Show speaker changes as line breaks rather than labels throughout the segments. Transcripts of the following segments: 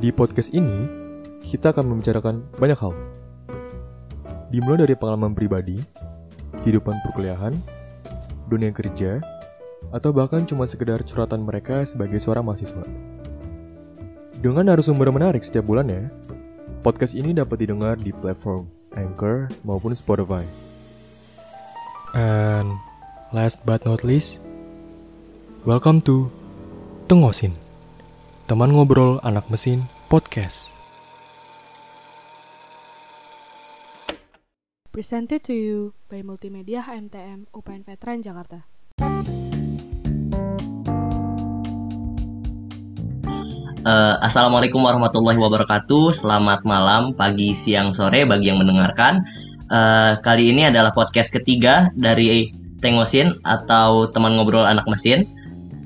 Di podcast ini, kita akan membicarakan banyak hal. Dimulai dari pengalaman pribadi, kehidupan perkuliahan, dunia kerja, atau bahkan cuma sekedar curhatan mereka sebagai seorang mahasiswa. Dengan narasumber menarik setiap bulannya, podcast ini dapat didengar di platform Anchor maupun Spotify. And last but not least, welcome to Tengosin, teman ngobrol anak mesin podcast.
Presented to you by Multimedia HMTM UPN Veteran Jakarta.
Uh, Assalamualaikum warahmatullahi wabarakatuh. Selamat malam, pagi, siang, sore bagi yang mendengarkan. Uh, kali ini adalah podcast ketiga dari Tengosin atau teman ngobrol anak mesin.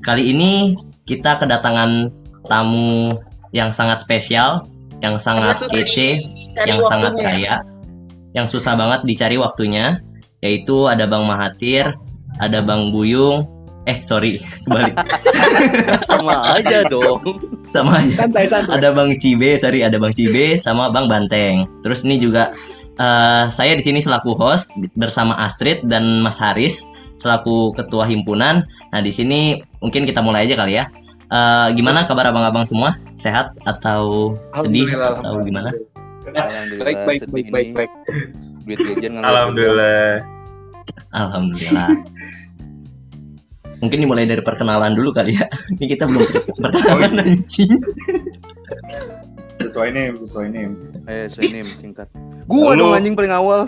Kali ini kita kedatangan tamu yang sangat spesial, yang sangat kece, yang sangat kaya, yang susah banget dicari waktunya, yaitu ada Bang Mahathir, ada Bang Buyung, eh sorry kembali
sama aja dong.
Sama aja.
Santai santai.
Ada bang Cibe sorry ada bang Cibe sama bang Banteng. Terus ini juga uh, saya di sini selaku host bersama Astrid dan Mas Haris selaku ketua himpunan. Nah di sini mungkin kita mulai aja kali ya uh, gimana kabar abang-abang semua sehat atau sedih atau gimana
baik baik baik baik baik
duit jajan
Alhamdulillah
Alhamdulillah Mungkin dimulai dari perkenalan dulu kali ya. Ini kita belum perkenalan anjing.
Sesuai name, sesuai name.
Eh, sesuai name singkat. Gua dong anjing paling awal.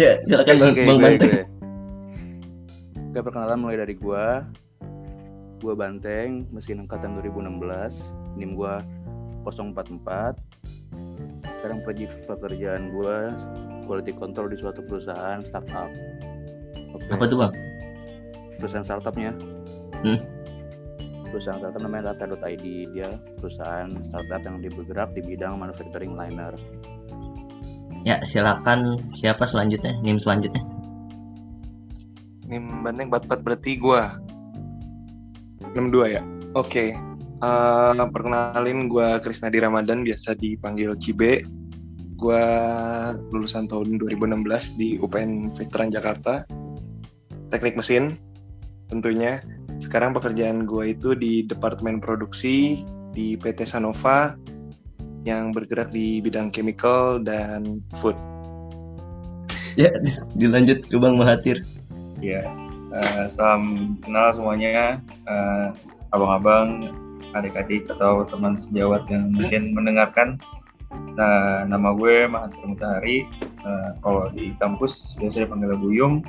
ya, silakan Bang,
Oke,
Bang.
Oke, perkenalan mulai dari gua. Gua Banteng, mesin angkatan 2016. NIM gua 044. Sekarang pekerjaan gua quality control di suatu perusahaan startup. Oke.
Apa tuh, Bang?
Perusahaan startupnya.
Hmm.
Perusahaan startup namanya Data.id. Dia perusahaan startup yang bergerak di bidang manufacturing liner.
Ya, silakan siapa selanjutnya? Nim selanjutnya.
Nim banteng 44 berarti gua? 62 ya? Oke. Eh, perkenalin gua Krisnadi Ramadan biasa dipanggil Cibe. Gua lulusan tahun 2016 di UPN Veteran Jakarta teknik mesin tentunya. Sekarang pekerjaan gua itu di departemen produksi di PT Sanova yang bergerak di bidang chemical dan food.
Ya, dilanjut ke Bang Mahathir.
Ya, eh, salam kenal semuanya, eh, abang-abang, adik-adik atau teman sejawat yang mungkin mendengarkan. Nah, nama gue Mahathir Mutahari. Eh, kalau di kampus biasa dipanggil Buyung.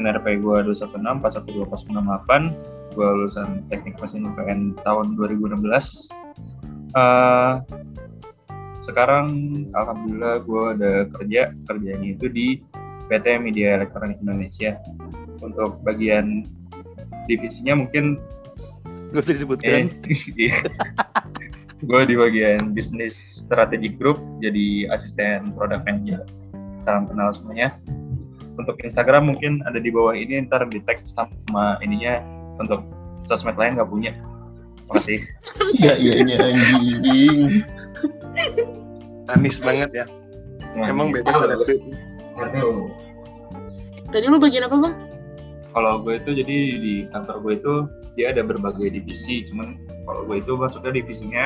NRP gue 216 412 Gue lulusan Teknik Mesin UPN tahun 2016. Eh, sekarang alhamdulillah gue ada kerja kerjanya itu di PT Media Elektronik Indonesia untuk bagian divisinya mungkin
Gak usah disebutkan.
eh, gue di bagian bisnis strategic group jadi asisten product manager. Salam kenal semuanya. Untuk Instagram mungkin ada di bawah ini ntar di tag sama ininya. Untuk sosmed lain nggak punya. Makasih.
Enggak iya anjing.
manis banget ya. Emang beda selebgram.
Tadi lu bagian apa bang?
Kalau gue itu jadi di kantor gue itu dia ada berbagai divisi cuman kalau gue itu masuknya divisinya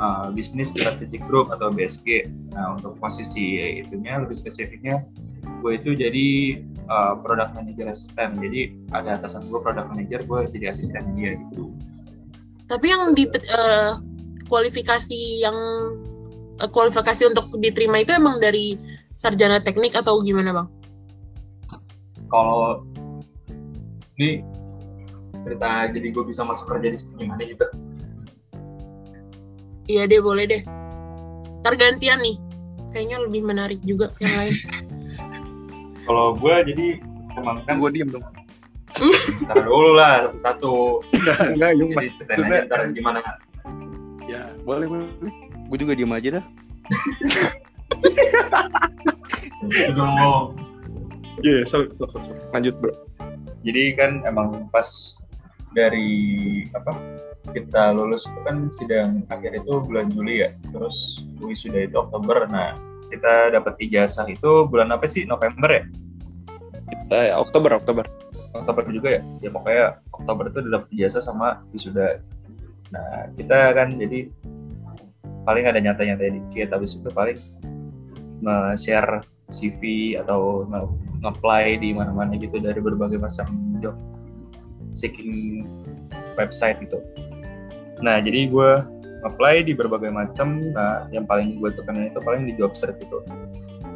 uh, bisnis strategic group atau BSG nah untuk posisi itunya lebih spesifiknya gue itu jadi uh, product manager asisten. Jadi ada atasan gue product manager gue jadi asisten dia gitu.
Tapi yang di eh, kualifikasi yang eh, kualifikasi untuk diterima itu emang dari sarjana teknik atau gimana bang?
kalau ini cerita jadi gue bisa masuk kerja di sini gimana gitu
Iya deh boleh deh. Ntar gantian nih. Kayaknya lebih menarik juga yang lain.
kalau gue jadi emang kan
gue diem dong
Ntar dulu lah satu-satu
enggak yung
jadi ceritain aja
maksudnya
ntar gimana
ya boleh boleh
Gue juga diem aja dah.
Gitu dong
Iya, yeah, sorry, sorry, sorry. lanjut bro.
Jadi kan emang pas dari apa kita lulus itu kan sidang akhir itu bulan Juli ya. Terus wisuda itu Oktober. Nah kita dapat ijazah itu bulan apa sih? November ya?
Kita ya Oktober Oktober.
Oktober juga ya? Ya pokoknya Oktober itu udah dapat ijazah sama wisuda. Nah kita kan jadi paling ada nyata-nyata dikit. Habis itu paling nge-share CV atau nge- nge-apply di mana-mana gitu dari berbagai macam job. Seeking website gitu. Nah jadi gue apply di berbagai macam. Nah yang paling gue tekanin itu paling di job street itu.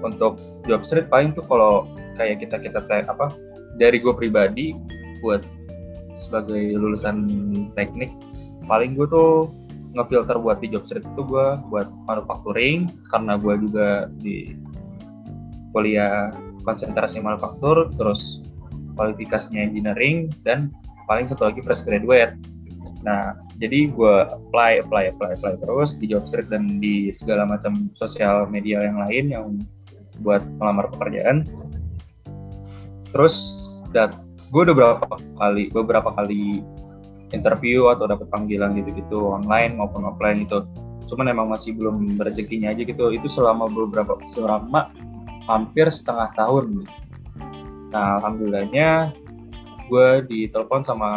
Untuk job street paling tuh kalau kayak kita kita te- apa dari gue pribadi buat sebagai lulusan teknik paling gue tuh ngefilter buat di job street itu gue buat manufacturing karena gue juga di kuliah konsentrasi manufaktur terus kualifikasinya engineering dan paling satu lagi fresh graduate. Nah jadi gue apply apply apply apply terus di job street dan di segala macam sosial media yang lain yang buat melamar pekerjaan. Terus dat gue udah beberapa kali beberapa kali interview atau dapat panggilan gitu-gitu online maupun offline itu cuman emang masih belum rezekinya aja gitu. Itu selama beberapa selama hampir setengah tahun nah alhamdulillahnya gue ditelepon sama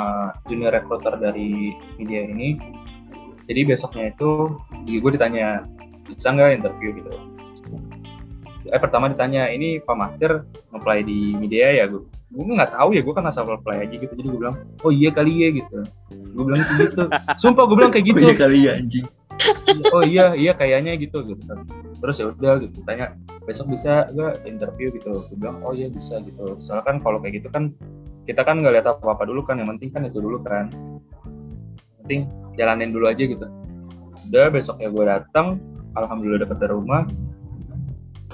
junior recruiter dari media ini. Jadi besoknya itu gue ditanya bisa nggak interview? gitu. Eh pertama ditanya ini Pak Mahtir nge-apply di media ya gue gue nggak tahu ya gue kan asal apply aja gitu. Jadi gue bilang oh iya kali ya gitu. Gue bilang gitu. Sumpah gue bilang kayak gitu.
kali ya anjing.
oh iya iya kayaknya gitu gitu terus ya udah gitu tanya besok bisa gak interview? Gitu. Gue bilang oh iya bisa gitu. Soalnya kan kalau kayak gitu kan kita kan nggak lihat apa apa dulu kan yang penting kan itu dulu kan. Yang penting jalanin dulu aja gitu. Udah besoknya gue datang alhamdulillah dapet dari rumah.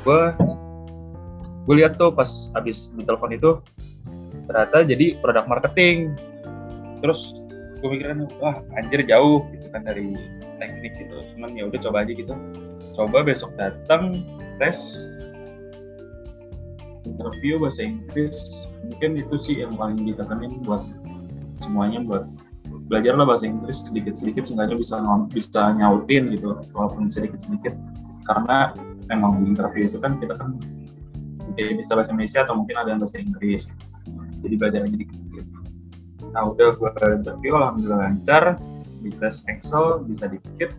Gue gue lihat tuh pas habis ditelepon itu ternyata jadi produk marketing. Terus gue mikirnya wah anjir jauh gitu kan dari teknik gitu. Cuman ya udah coba aja gitu coba besok datang tes interview bahasa Inggris. Mungkin itu sih yang paling ditekanin buat semuanya buat belajarlah bahasa Inggris sedikit-sedikit seenggaknya bisa bisa nyautin gitu walaupun sedikit-sedikit. Karena emang di interview itu kan kita kan bisa bahasa Indonesia atau mungkin ada yang bahasa Inggris. Jadi belajar aja dikit nah udah gue interview alhamdulillah lancar. Di tes Excel bisa dikit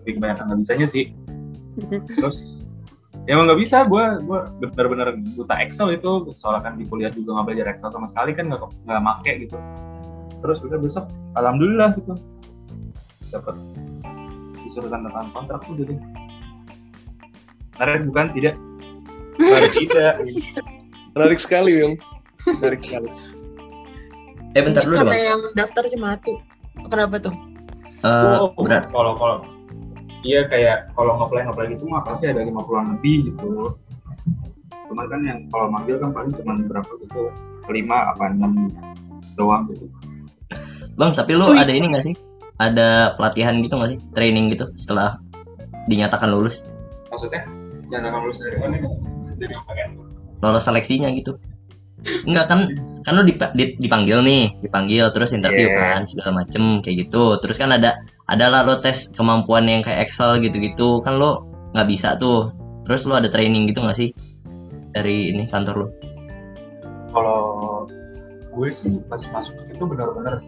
tapi kebanyakan nggak bisanya sih. Terus ya emang nggak bisa. Gue gue benar-benar buta Excel itu. Soalnya kan di kuliah juga nggak belajar Excel sama sekali kan nggak nggak make gitu. Terus udah besok alhamdulillah gitu. Dapat disuruh tanda tangan kontrak udah deh. Menarik bukan? Tidak. Menarik tidak.
Menarik sekali, Bang. Menarik sekali.
Eh bentar dulu
Karena yang daftar cuma satu. Kenapa tuh?
Eh,
Oh,
berat.
kalau kalau iya kayak kalau ngeplay ngeplay gitu mah pasti ada 50-an lebih gitu cuman kan yang kalau manggil kan paling cuma berapa gitu lima apa enam doang gitu
Bang, tapi lu ada ini gak sih? Ada pelatihan gitu gak sih? Training gitu setelah dinyatakan lulus?
maksudnya jangan akan lulus dari mana dari apa kan
Lolos seleksinya gitu. Enggak kan kan lu dip- di- dipanggil nih, dipanggil terus interview
Yeah.
kan segala macem kayak gitu. Terus kan ada adalah lo tes kemampuan yang kayak Excel gitu-gitu kan lo nggak bisa tuh. Terus lo ada training gitu gak sih dari ini kantor lo?
kalau gue sih pas masuk itu benar-benar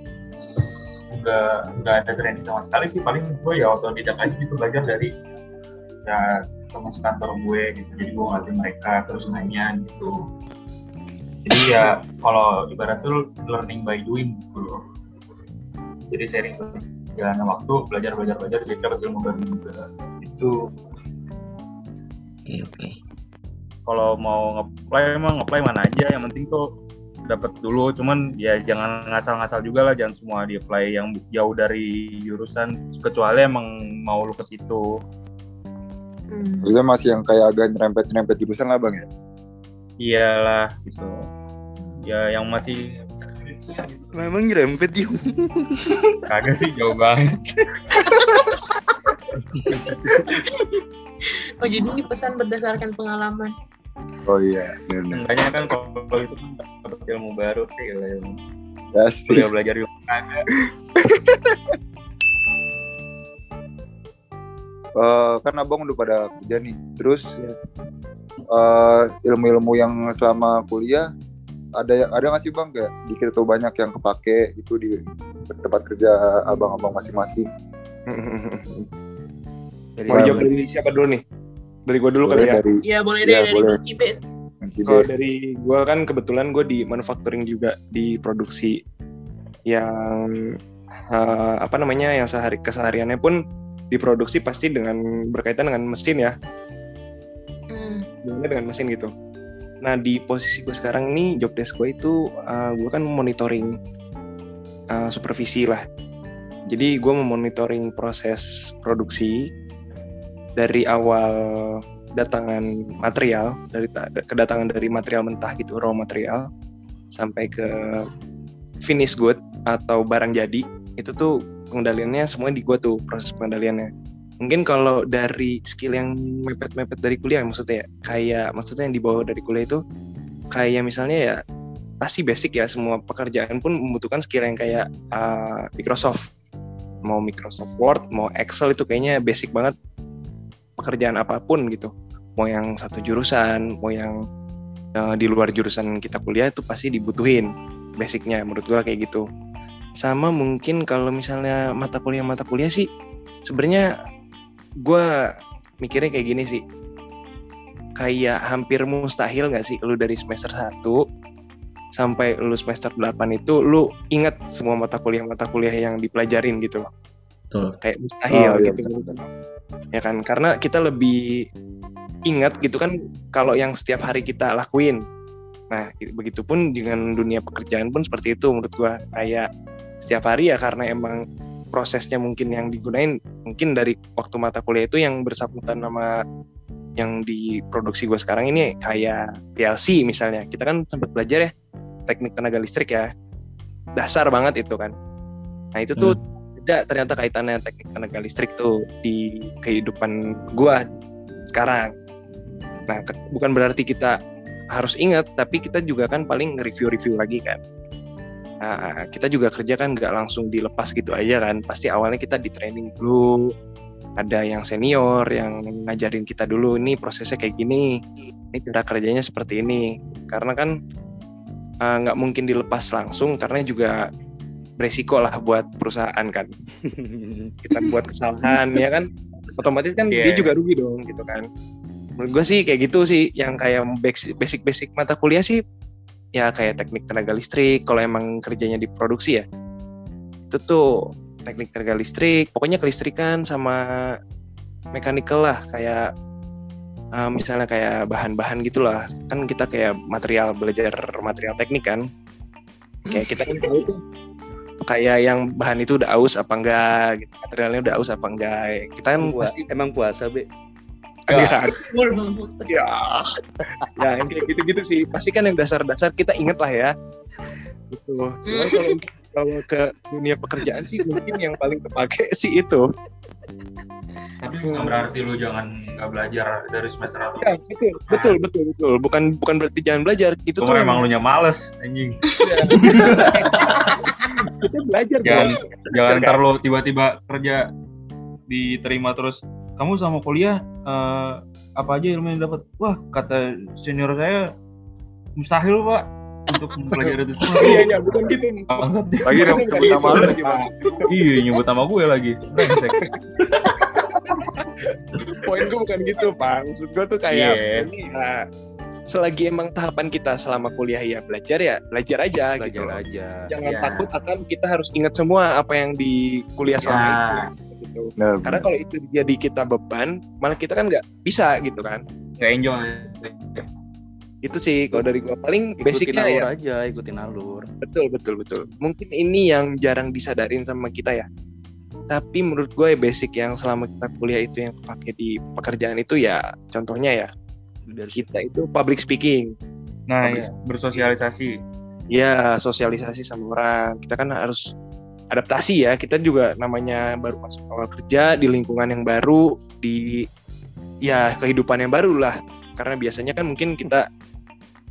nggak nggak ada training sama sekali sih paling gue ya otodidak aja gitu belajar dari ya teman sekantor gue gitu jadi gue ngerti mereka terus nanya gitu jadi ya kalau ibarat tuh learning by doing gitu loh jadi sharing jalannya waktu belajar belajar belajar jadi dapat ilmu baru juga. Itu.
Oke oke.
kalau mau ngeplay emang ngeplay mana aja? Yang penting tuh dapat dulu. Cuman ya jangan ngasal-ngasal juga lah. Jangan semua di apply yang jauh dari jurusan. Kecuali emang mau lu ke situ.
Hmm.
Masih yang kayak agak nyerempet-nyerempet jurusan lah bang ya?
iyalah gitu ya yang masih
Memang nyerempet yuk.
kagak sih jauh banget
Oh jadi ini pesan berdasarkan pengalaman.
Oh iya, benar.
Enggaknya kan kalau itu kan dapat ilmu baru sih ilmu
Ya sih.
kuliah belajar ilmu ada
Eh, kan abang udah pada kerja nih. Terus eh, ilmu-ilmu yang selama kuliah ada ada nggak sih bang kayak sedikit atau banyak yang kepake itu di tempat kerja abang-abang masing-masing?
Jadi
Mau jawab dari siapa dulu nih? Dari gua dulu kali ya.
dari
Ya boleh deh
Iya,
dari
boleh.
Kalau dari gua kan kebetulan gua di manufacturing juga di produksi yang eh, apa namanya yang sehari kesehariannya pun diproduksi pasti dengan berkaitan dengan mesin ya,
Hmm.
dengan mesin gitu. Nah di posisi gue sekarang nih job desk gue itu uh, gue kan monitoring uh, supervisi lah. Jadi gue memonitoring proses produksi dari awal datangan material dari ta- kedatangan dari material mentah gitu raw material sampai ke finish good atau barang jadi itu tuh pengendaliannya semua di gue tuh proses pengendaliannya mungkin kalau dari skill yang mepet-mepet dari kuliah maksudnya ya, kayak maksudnya yang dibawa dari kuliah itu kayak misalnya ya pasti basic ya semua pekerjaan pun membutuhkan skill yang kayak uh, Microsoft. Mau Microsoft Word mau Excel itu kayaknya basic banget pekerjaan apa pun gitu. Mau yang satu jurusan mau yang uh, di luar jurusan kita kuliah itu pasti dibutuhin basicnya menurut gua kayak gitu. Sama mungkin kalau misalnya mata kuliah mata kuliah sih sebenarnya gue mikirnya kayak gini sih. Kayak hampir mustahil nggak sih lu dari semester 1 sampai lu semester 8 itu lu inget semua mata kuliah mata kuliah yang dipelajarin gitu loh.
Betul.
kayak mustahil
Oh, iya,
gitu. ya kan? Karena kita lebih ingat gitu kan kalau yang setiap hari kita lakuin. Nah begitupun dengan dunia pekerjaan pun seperti itu menurut gua. Kayak setiap hari ya karena emang prosesnya mungkin yang digunain mungkin dari waktu mata kuliah itu yang bersangkutan nama yang diproduksi gue sekarang ini kayak PLC misalnya. Kita kan sempat belajar ya teknik tenaga listrik ya. Dasar banget itu kan. Nah itu tuh ada ternyata kaitannya teknik tenaga listrik tuh di kehidupan gua sekarang. Nah bukan berarti kita harus ingat tapi kita juga kan paling nge-review-review lagi kan Nah, kita juga kerja kan nggak langsung dilepas gitu aja kan. Pasti awalnya kita di training dulu. Ada yang senior yang ngajarin kita dulu ini prosesnya kayak gini. Ini cara kerjanya seperti ini. Karena kan eh, nggak mungkin dilepas langsung karena juga beresiko lah buat perusahaan kan. Kita buat kesalahan ya kan. Otomatis kan dia
Iya.
juga rugi dong gitu kan. Menurut gue sih kayak gitu sih yang kayak basic-basic mata kuliah sih ya kayak teknik tenaga listrik kalau emang kerjanya di produksi ya. Itu tuh teknik tenaga listrik pokoknya kelistrikan sama mechanical lah kayak uh, misalnya kayak bahan-bahan gitulah. Kan kita kayak material belajar material teknik kan. Kayak kita kan tahu tuh kayak yang bahan itu udah aus apa enggak gitu. materialnya udah aus apa enggak. Kita kan
emang puasa be
bol.
ya ya yang kayak gitu-gitu sih. Pasti kan yang dasar-dasar kita inget lah ya. Gitu. Cuman kalau kalau ke dunia pekerjaan sih mungkin yang paling kepake sih itu.
Tapi bukan berarti lu jangan nggak belajar dari semester atau
ya betul betul betul betul. Bukan bukan berarti jangan belajar. Itu tuh
emang lu nya males anjing.
Kita belajar
jangan
dong.
jangan
Kan?
ntar lu tiba-tiba kerja diterima terus kamu sama kuliah eh, apa aja ilmu yang dapat wah kata senior saya mustahil pak untuk mempelajari itu semua
iya iya bukan gitu.
Lagi dong sebut nama lu lagi bang.
iya nyebut nama gue lagi
poin gue bukan gitu pak maksud gue tuh kayak
Iya.
ini ya selagi emang tahapan kita selama kuliah ya belajar ya belajar aja gitu
belajar
loh.
aja
jangan
Iya.
takut akan kita harus ingat semua apa yang di kuliah selama
Ya.
itu gitu.
Nah,
karena kalau itu jadi kita beban malah kita kan nggak bisa gitu kan.
Nggak enjoy.
Itu sih kalau dari gua paling
ikutin
basicnya
alur
ya
aja ikutin alur.
Betul betul betul. Mungkin ini yang jarang disadarin sama kita ya. Tapi menurut gue basic yang selama kita kuliah itu yang kepake di pekerjaan itu ya contohnya ya
leadership.
kita itu public speaking.
Nah
Public
ya, bersosialisasi.
Ya sosialisasi sama orang. Kita kan harus adaptasi ya. Kita juga namanya baru masuk awal kerja di lingkungan yang baru di ya kehidupan yang baru lah. Karena biasanya kan mungkin kita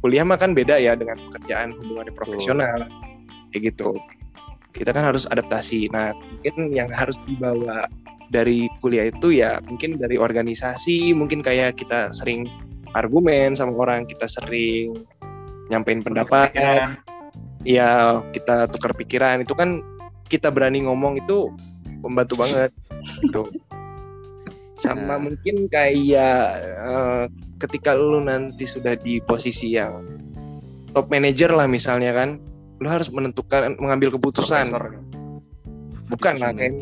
kuliah mah kan beda ya dengan pekerjaan hubungannya profesional. Kayak gitu. Kita kan harus adaptasi. Nah mungkin yang harus dibawa dari kuliah itu ya mungkin dari organisasi mungkin kayak kita sering argumen sama orang kita sering nyampein pendapat. Ya kita tukar pikiran. Itu kan kita berani ngomong itu membantu banget gitu. Sama
Nah.
mungkin kayak eh, ketika lu nanti sudah di posisi yang top manager lah misalnya kan lu harus menentukan mengambil keputusan. Bukan lah kayak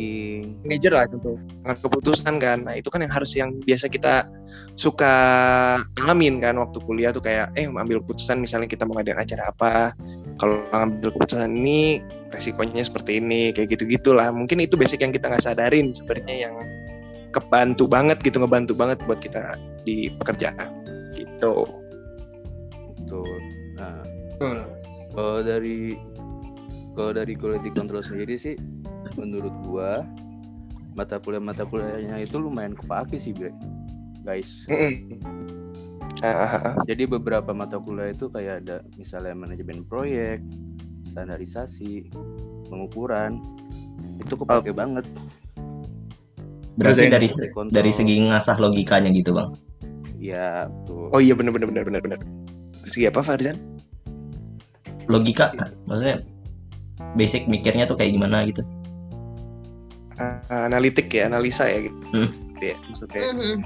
manajer lah gitu. Keputusan kan. Nah itu kan yang harus yang biasa kita suka alamin kan waktu kuliah tuh kayak eh mengambil keputusan misalnya kita mau ngadain acara apa. Kalau ngambil keputusan ini resikonya seperti ini kayak gitu gitulah mungkin itu basic yang kita nggak sadarin sebenarnya yang kebantu banget gitu ngebantu banget buat kita di pekerjaan gitu
Betul. Nah,
Betul.
kalau dari kalau dari quality control sendiri sih menurut gua mata kuliah mata kuliahnya itu lumayan kepake sih bre guys.
Ah, ah, ah.
jadi beberapa mata kuliah itu kayak ada misalnya manajemen proyek standarisasi pengukuran itu kepake banget
Berarti dari se-
control.
dari segi ngasah logikanya gitu bang.
ya betul
oh iya bener bener bener bener bener segi apa Farzan
Logika, maksudnya basic mikirnya tuh kayak gimana gitu.
Ah, analitik ya analisa ya gitu
Hmm.
Gitu ya maksudnya
Mhm.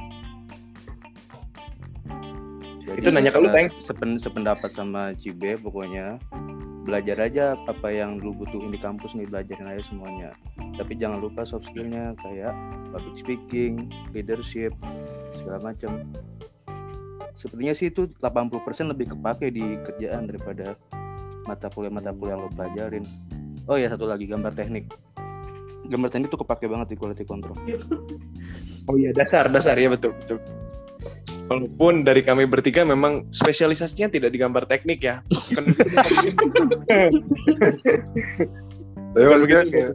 Jadi
Itu nanya ke lu, Teng.
sepen- sependapat sama Cibe pokoknya belajar aja apa yang lu butuhin di kampus nih belajarin aja semuanya. Tapi jangan lupa soft skillnya kayak public speaking leadership segala macam. Sepertinya sih itu 80% lebih kepake di kerjaan daripada mata kuliah mata kuliah yang lo pelajarin. Oh ya satu lagi gambar teknik. Gambar teknik itu kepake banget di quality control.
Oh iya dasar dasar. Ya betul betul. Walaupun dari kami bertiga memang spesialisasinya tidak di gambar teknik ya. Kan
Tapi maksudnya kayak,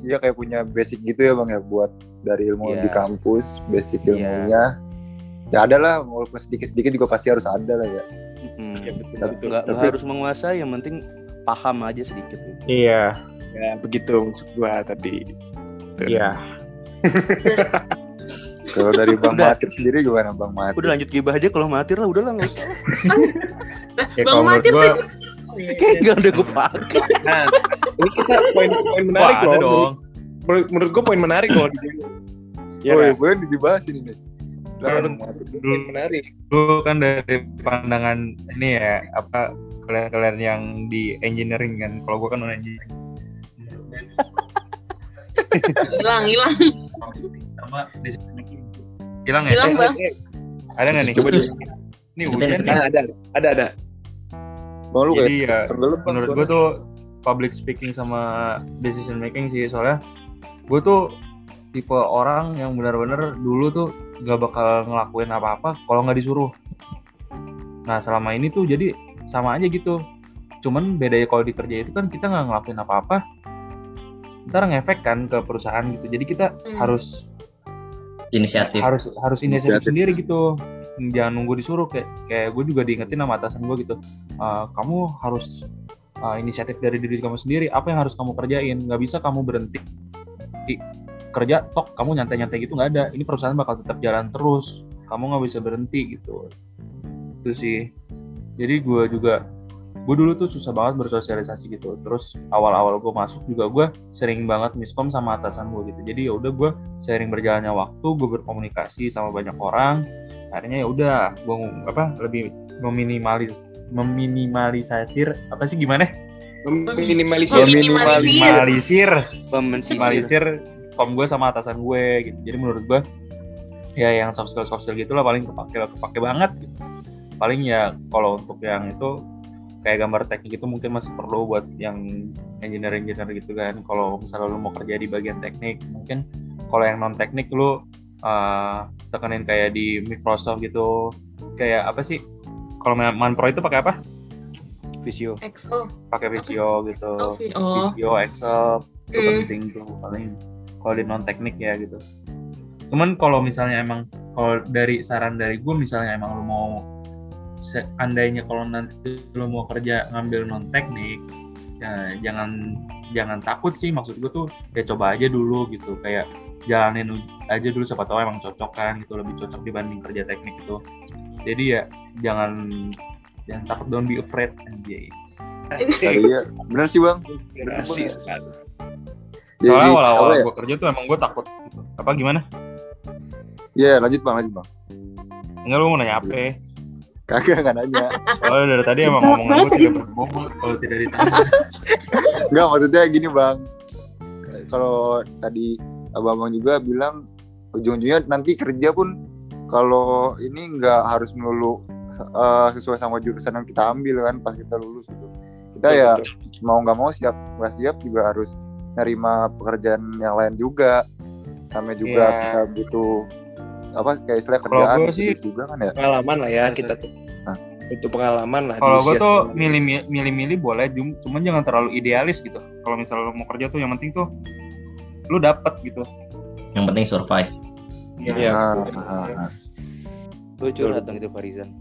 iya kayak punya basic gitu ya bang ya buat dari ilmu
Iya.
di kampus, basic
Iya.
ilmunya. Ya ada lah, walaupun sedikit-sedikit juga pasti harus ada lah ya.
Mm-mm.
Ya, betul, betul.
Tapi-
harus menguasai yang penting paham aja sedikit gitu.
Iya,
Ya begitu maksud gua tadi.
iya.
Kalau dari Bang
Udah.
Matir sendiri gimana Bang Matir?
udah lanjut gibah aja kalau matir lah udah lah nggak usah
Ya,
Bang
menurut
Matir
gua,
tadi-
kayak
iya.
nggak ada kepake
Nah,
Ini kita poin poin
wah
menarik loh.
dong.
Menurut, menurut gua poin menarik loh. Ya,
oh, iya, boleh dibahas ini nih. Silakan
poin menarik.
Dulu kan dari pandangan ini ya, apa kalian-kalian yang di engineering kan. Kalau gua kan non engineering.
hilang hilang
Sama making. Hilang ya?
hilang
Eh,
bang
eh,
Ada nggak nih?
Coba dulu.
Ini hujan nih.
Ada ada ada.
Bang lu
Jadi ya menurut gue tuh public speaking sama decision making sih soalnya gue tuh tipe orang yang benar-benar dulu tuh gak bakal ngelakuin apa-apa kalau nggak disuruh. Nah selama ini tuh jadi sama aja gitu. Cuman bedanya kalau di kerja itu kan kita nggak ngelakuin apa-apa, ntar ngefek kan ke perusahaan gitu. Jadi kita
Hmm.
harus
Inisiatif.
harus harus inisiatif
Inisiatif.
sendiri gitu. Jangan nunggu disuruh kayak kayak gue juga diingetin sama atasan gue gitu. "Eh, kamu harus eh, inisiatif dari diri kamu sendiri. Apa yang harus kamu kerjain? Nggak bisa kamu berhenti kerja tok kamu nyantai-nyantai gitu nggak ada. Ini perusahaan bakal tetap jalan terus. Kamu nggak bisa berhenti gitu. Itu sih. Jadi gue juga gue dulu tuh susah banget bersosialisasi gitu terus awal-awal gue masuk juga gue sering banget miskom sama atasan gue gitu jadi ya udah gue seiring berjalannya waktu gue berkomunikasi sama banyak orang akhirnya ya udah gue apa lebih meminimalis meminimalisir apa sih gimana
Minimalisir.
Minimalisir.
minimalisir
Pemensisir.
minimalisir kom gue sama atasan gue gitu jadi menurut gue ya yang soft skill soft skill gitulah paling kepake kepake banget gitu. paling ya kalau untuk yang itu kayak gambar teknik itu mungkin masih perlu buat yang engineering engineer gitu kan. Kalau misalnya lu mau kerja di bagian teknik mungkin kalau yang non teknik lu uh, tekenin kayak di Microsoft gitu. Kayak apa sih? Kalau Manpro itu pakai apa?
Visio.
Excel.
Pakai Visio gitu.
Oh, vi-.
Visio Excel itu
Hmm.
penting tuh paling kalau di non teknik ya gitu. Cuman kalau misalnya emang kalau dari saran dari gue misalnya emang lu mau seandainya kalau nanti lu mau kerja ngambil non teknik ya, jangan jangan takut sih maksud gue tuh ya coba aja dulu gitu kayak jalanin aja dulu siapa tahu emang cocok kan gitu lebih cocok dibanding kerja teknik itu jadi ya jangan jangan takut don't be afraid anjay
Iya, bener sih bang.
Bener sih.
Soalnya awal-awal
apa ya?
gue kerja tuh emang gue takut gitu apa gimana
Iya, lanjut bang, lanjut bang.
enggak lu mau nanya apa ya?
Kagak nggak nanya.
soalnya dari tadi emang ngomong gue tidak berbobot kalau tidak ditanya
Enggak maksudnya gini bang. Kalau tadi abang-abang juga bilang ujung-ujungnya nanti kerja pun kalau ini nggak harus melulu eh, sesuai sama jurusan yang kita ambil kan pas kita lulus gitu. Kita ya
Betul.
mau nggak mau siap nggak siap juga harus nerima pekerjaan yang lain juga. Sampai juga
Iya.
kita butuh apa kayak istilah kerjaan
gua sih-
gitu juga kan ya.
pengalaman lah ya kita tuh
Hah?
itu pengalaman lah
kalau gue tuh milih-milih boleh cum- cuman jangan terlalu idealis gitu kalau misalnya lu mau kerja tuh yang penting tuh lu dapet gitu
Yang penting survive.
Iya.
Nah, nah, nah.
Gue curhat dong itu Farizan.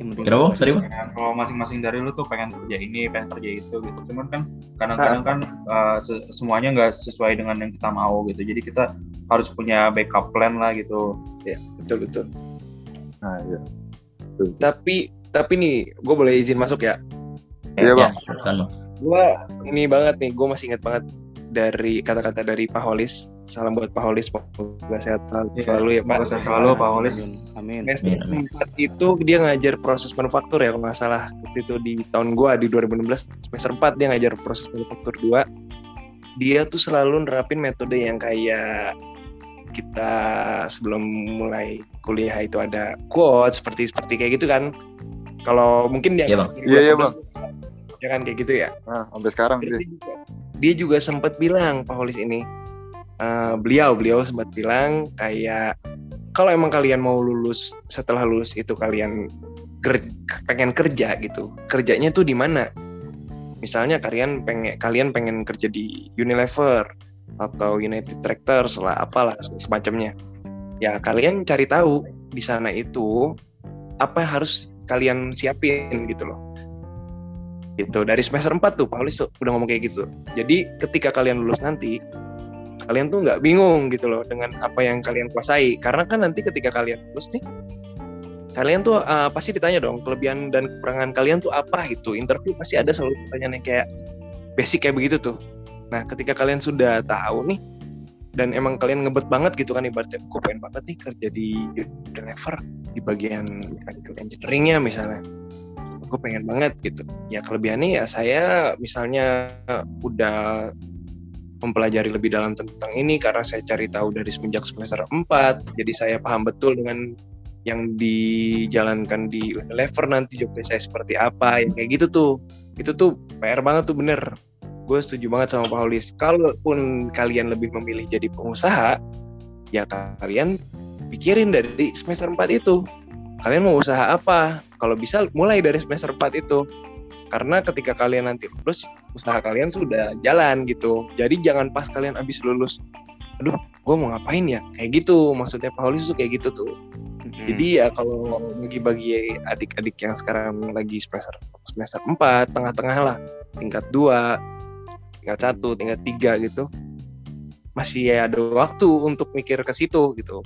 Yang penting
Kenapa? Sorry, Bang.
Ya, kalau masing-masing dari lu tuh pengen kerja ini pengen kerja itu gitu cuman kan kadang-kadang kan uh, se- semuanya nggak sesuai dengan yang kita mau gitu jadi kita harus punya backup plan lah gitu
betul betul
Nah, iya.
tapi tapi nih gue boleh izin masuk ya
Iya,
Ya,
Bang.
bang.
gue ini banget nih gue masih ingat banget dari kata-kata dari Pak Holis salam buat Pak Holis semoga sehat selalu,
Iya,
ya Pak
semoga sehat selalu Pak Holis
Amin. Amin.
Semester
Amin, amin.
4 itu dia ngajar proses manufaktur ya kalau nggak salah waktu itu di tahun gua di 2016 semester 4 dia ngajar proses manufaktur 2 dia tuh selalu nerapin metode yang kayak kita sebelum mulai kuliah itu ada quote seperti seperti kayak gitu kan kalau mungkin dia
Iya, Bang.
Iya, iya, Bang.
ya kan kayak gitu ya
Nah, sampai sekarang
Terus
sih.
dia juga, dia juga sempat bilang Pak Holis ini eh, beliau beliau sempat bilang kayak kalau emang kalian mau lulus setelah lulus itu kalian ker- pengen kerja gitu kerjanya tuh di mana? Misalnya kalian pengen kalian pengen kerja di Unilever atau United Tractors lah apalah semacamnya. Ya kalian cari tahu di sana itu apa yang harus kalian siapin gitu loh. Gitu dari semester 4 tuh Paulis tuh udah ngomong kayak gitu. Jadi ketika kalian lulus nanti kalian tuh nggak bingung gitu loh dengan apa yang kalian kuasai. Karena kan nanti ketika kalian lulus nih kalian tuh uh, pasti ditanya dong kelebihan dan kekurangan kalian tuh apa itu interview pasti ada selalu pertanyaan yang kayak basic kayak begitu tuh. Nah ketika kalian sudah tahu nih dan emang kalian ngebet banget gitu kan ibaratnya gue pengen banget nih kerja di Unilever di bagian mechanical engineeringnya misalnya. Gue pengen banget gitu. Ya kelebihannya ya saya misalnya udah mempelajari lebih dalam tentang ini karena saya cari tahu dari semenjak semester 4 jadi saya paham betul dengan yang dijalankan di Unilever nanti job desk saya seperti apa yang kayak gitu tuh. Itu tuh PR banget tuh bener. Gue setuju banget sama Pak Holis. Kalaupun kalian lebih memilih jadi pengusaha ya kalian pikirin dari semester 4 itu. Kalian mau usaha apa? Kalau bisa mulai dari semester 4 itu karena ketika kalian nanti lulus usaha kalian sudah jalan gitu. Jadi jangan pas kalian habis lulus. Aduh gue mau ngapain ya? Kayak gitu. Maksudnya Pak Holis tuh kayak gitu tuh.
Hmm.
jadi ya kalau bagi-bagi adik-adik yang sekarang lagi semester semester 4 tengah-tengah lah. Tingkat 2 tingkat satu tingkat tiga gitu. Masih ada waktu untuk mikir ke situ gitu.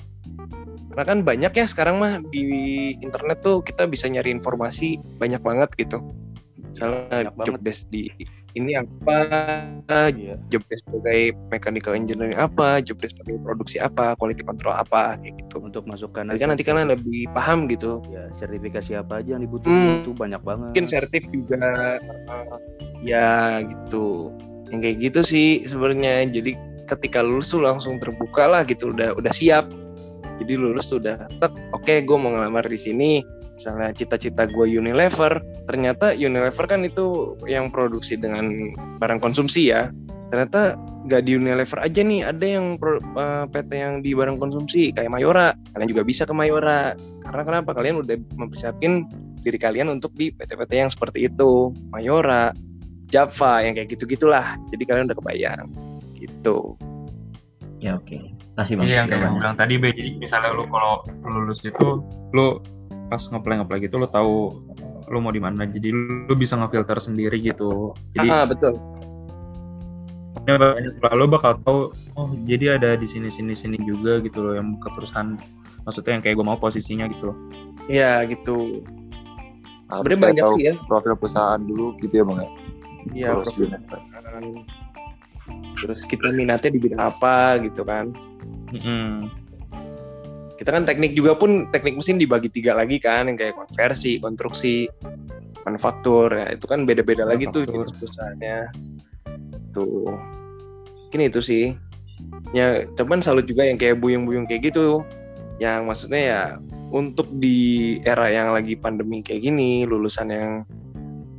Karena kan banyak ya sekarang mah di internet tuh kita bisa nyari informasi banyak banget gitu misalnya
Banyak
job
banget.
desk di ini apa?
Iya.
job desk sebagai mechanical engineering apa? Job desk sebagai produksi apa? Quality control apa? Kayak gitu.
Untuk masukkan
jadi kan nanti kalian lebih paham gitu.
Ya sertifikasi apa aja yang dibutuhin
Hmm.
itu banyak banget.
mungkin sertif juga uh, ya gitu. Yang kayak gitu sih sebenarnya. Jadi ketika lulus tuh langsung terbuka lah gitu. Udah udah siap. Jadi lulus tuh udah tek oke gue mau ngelamar di sini misalnya cita-cita gue Unilever ternyata Unilever kan itu yang produksi dengan barang konsumsi ya. Ternyata nggak di Unilever aja nih ada yang pro- uh, PT yang di barang konsumsi kayak Mayora. Kalian juga bisa ke Mayora. Karena kenapa? Kalian udah mempersiapin diri kalian untuk di PT-PT yang seperti itu. Mayora Java yang kayak gitu gitulah jadi kalian udah kebayang. Gitu.
Ya oke. Kasih bang.
Iya yang kayak bilang tadi Be, jadi misalnya lu kalau lulus itu lu pas ngeplay ngeplay gitu lu tahu lu mau di mana jadi lu bisa ngefilter sendiri gitu jadi
ah betul
ya, lo bakal tahu oh jadi ada di sini sini sini juga gitu loh yang buka perusahaan maksudnya yang kayak gue mau posisinya gitu loh
ya gitu Sebenarnya banyak sih ya.
Profil perusahaan dulu gitu ya bang ya.
Iya,
Terus
profil
gimana?
perusahaan. terus kita minatnya di bidang apa gitu kan
Mm-mm.
Kita kan teknik juga pun teknik mesin dibagi tiga lagi kan yang kayak konversi konstruksi manufaktur. Ya itu kan beda-beda lagi tuh jenis perusahaannya. Tuh. Mungkin itu sih. Ya cuman salut juga yang kayak buyung-buyung kayak gitu. Yang maksudnya ya untuk di era yang lagi pandemi kayak gini lulusan yang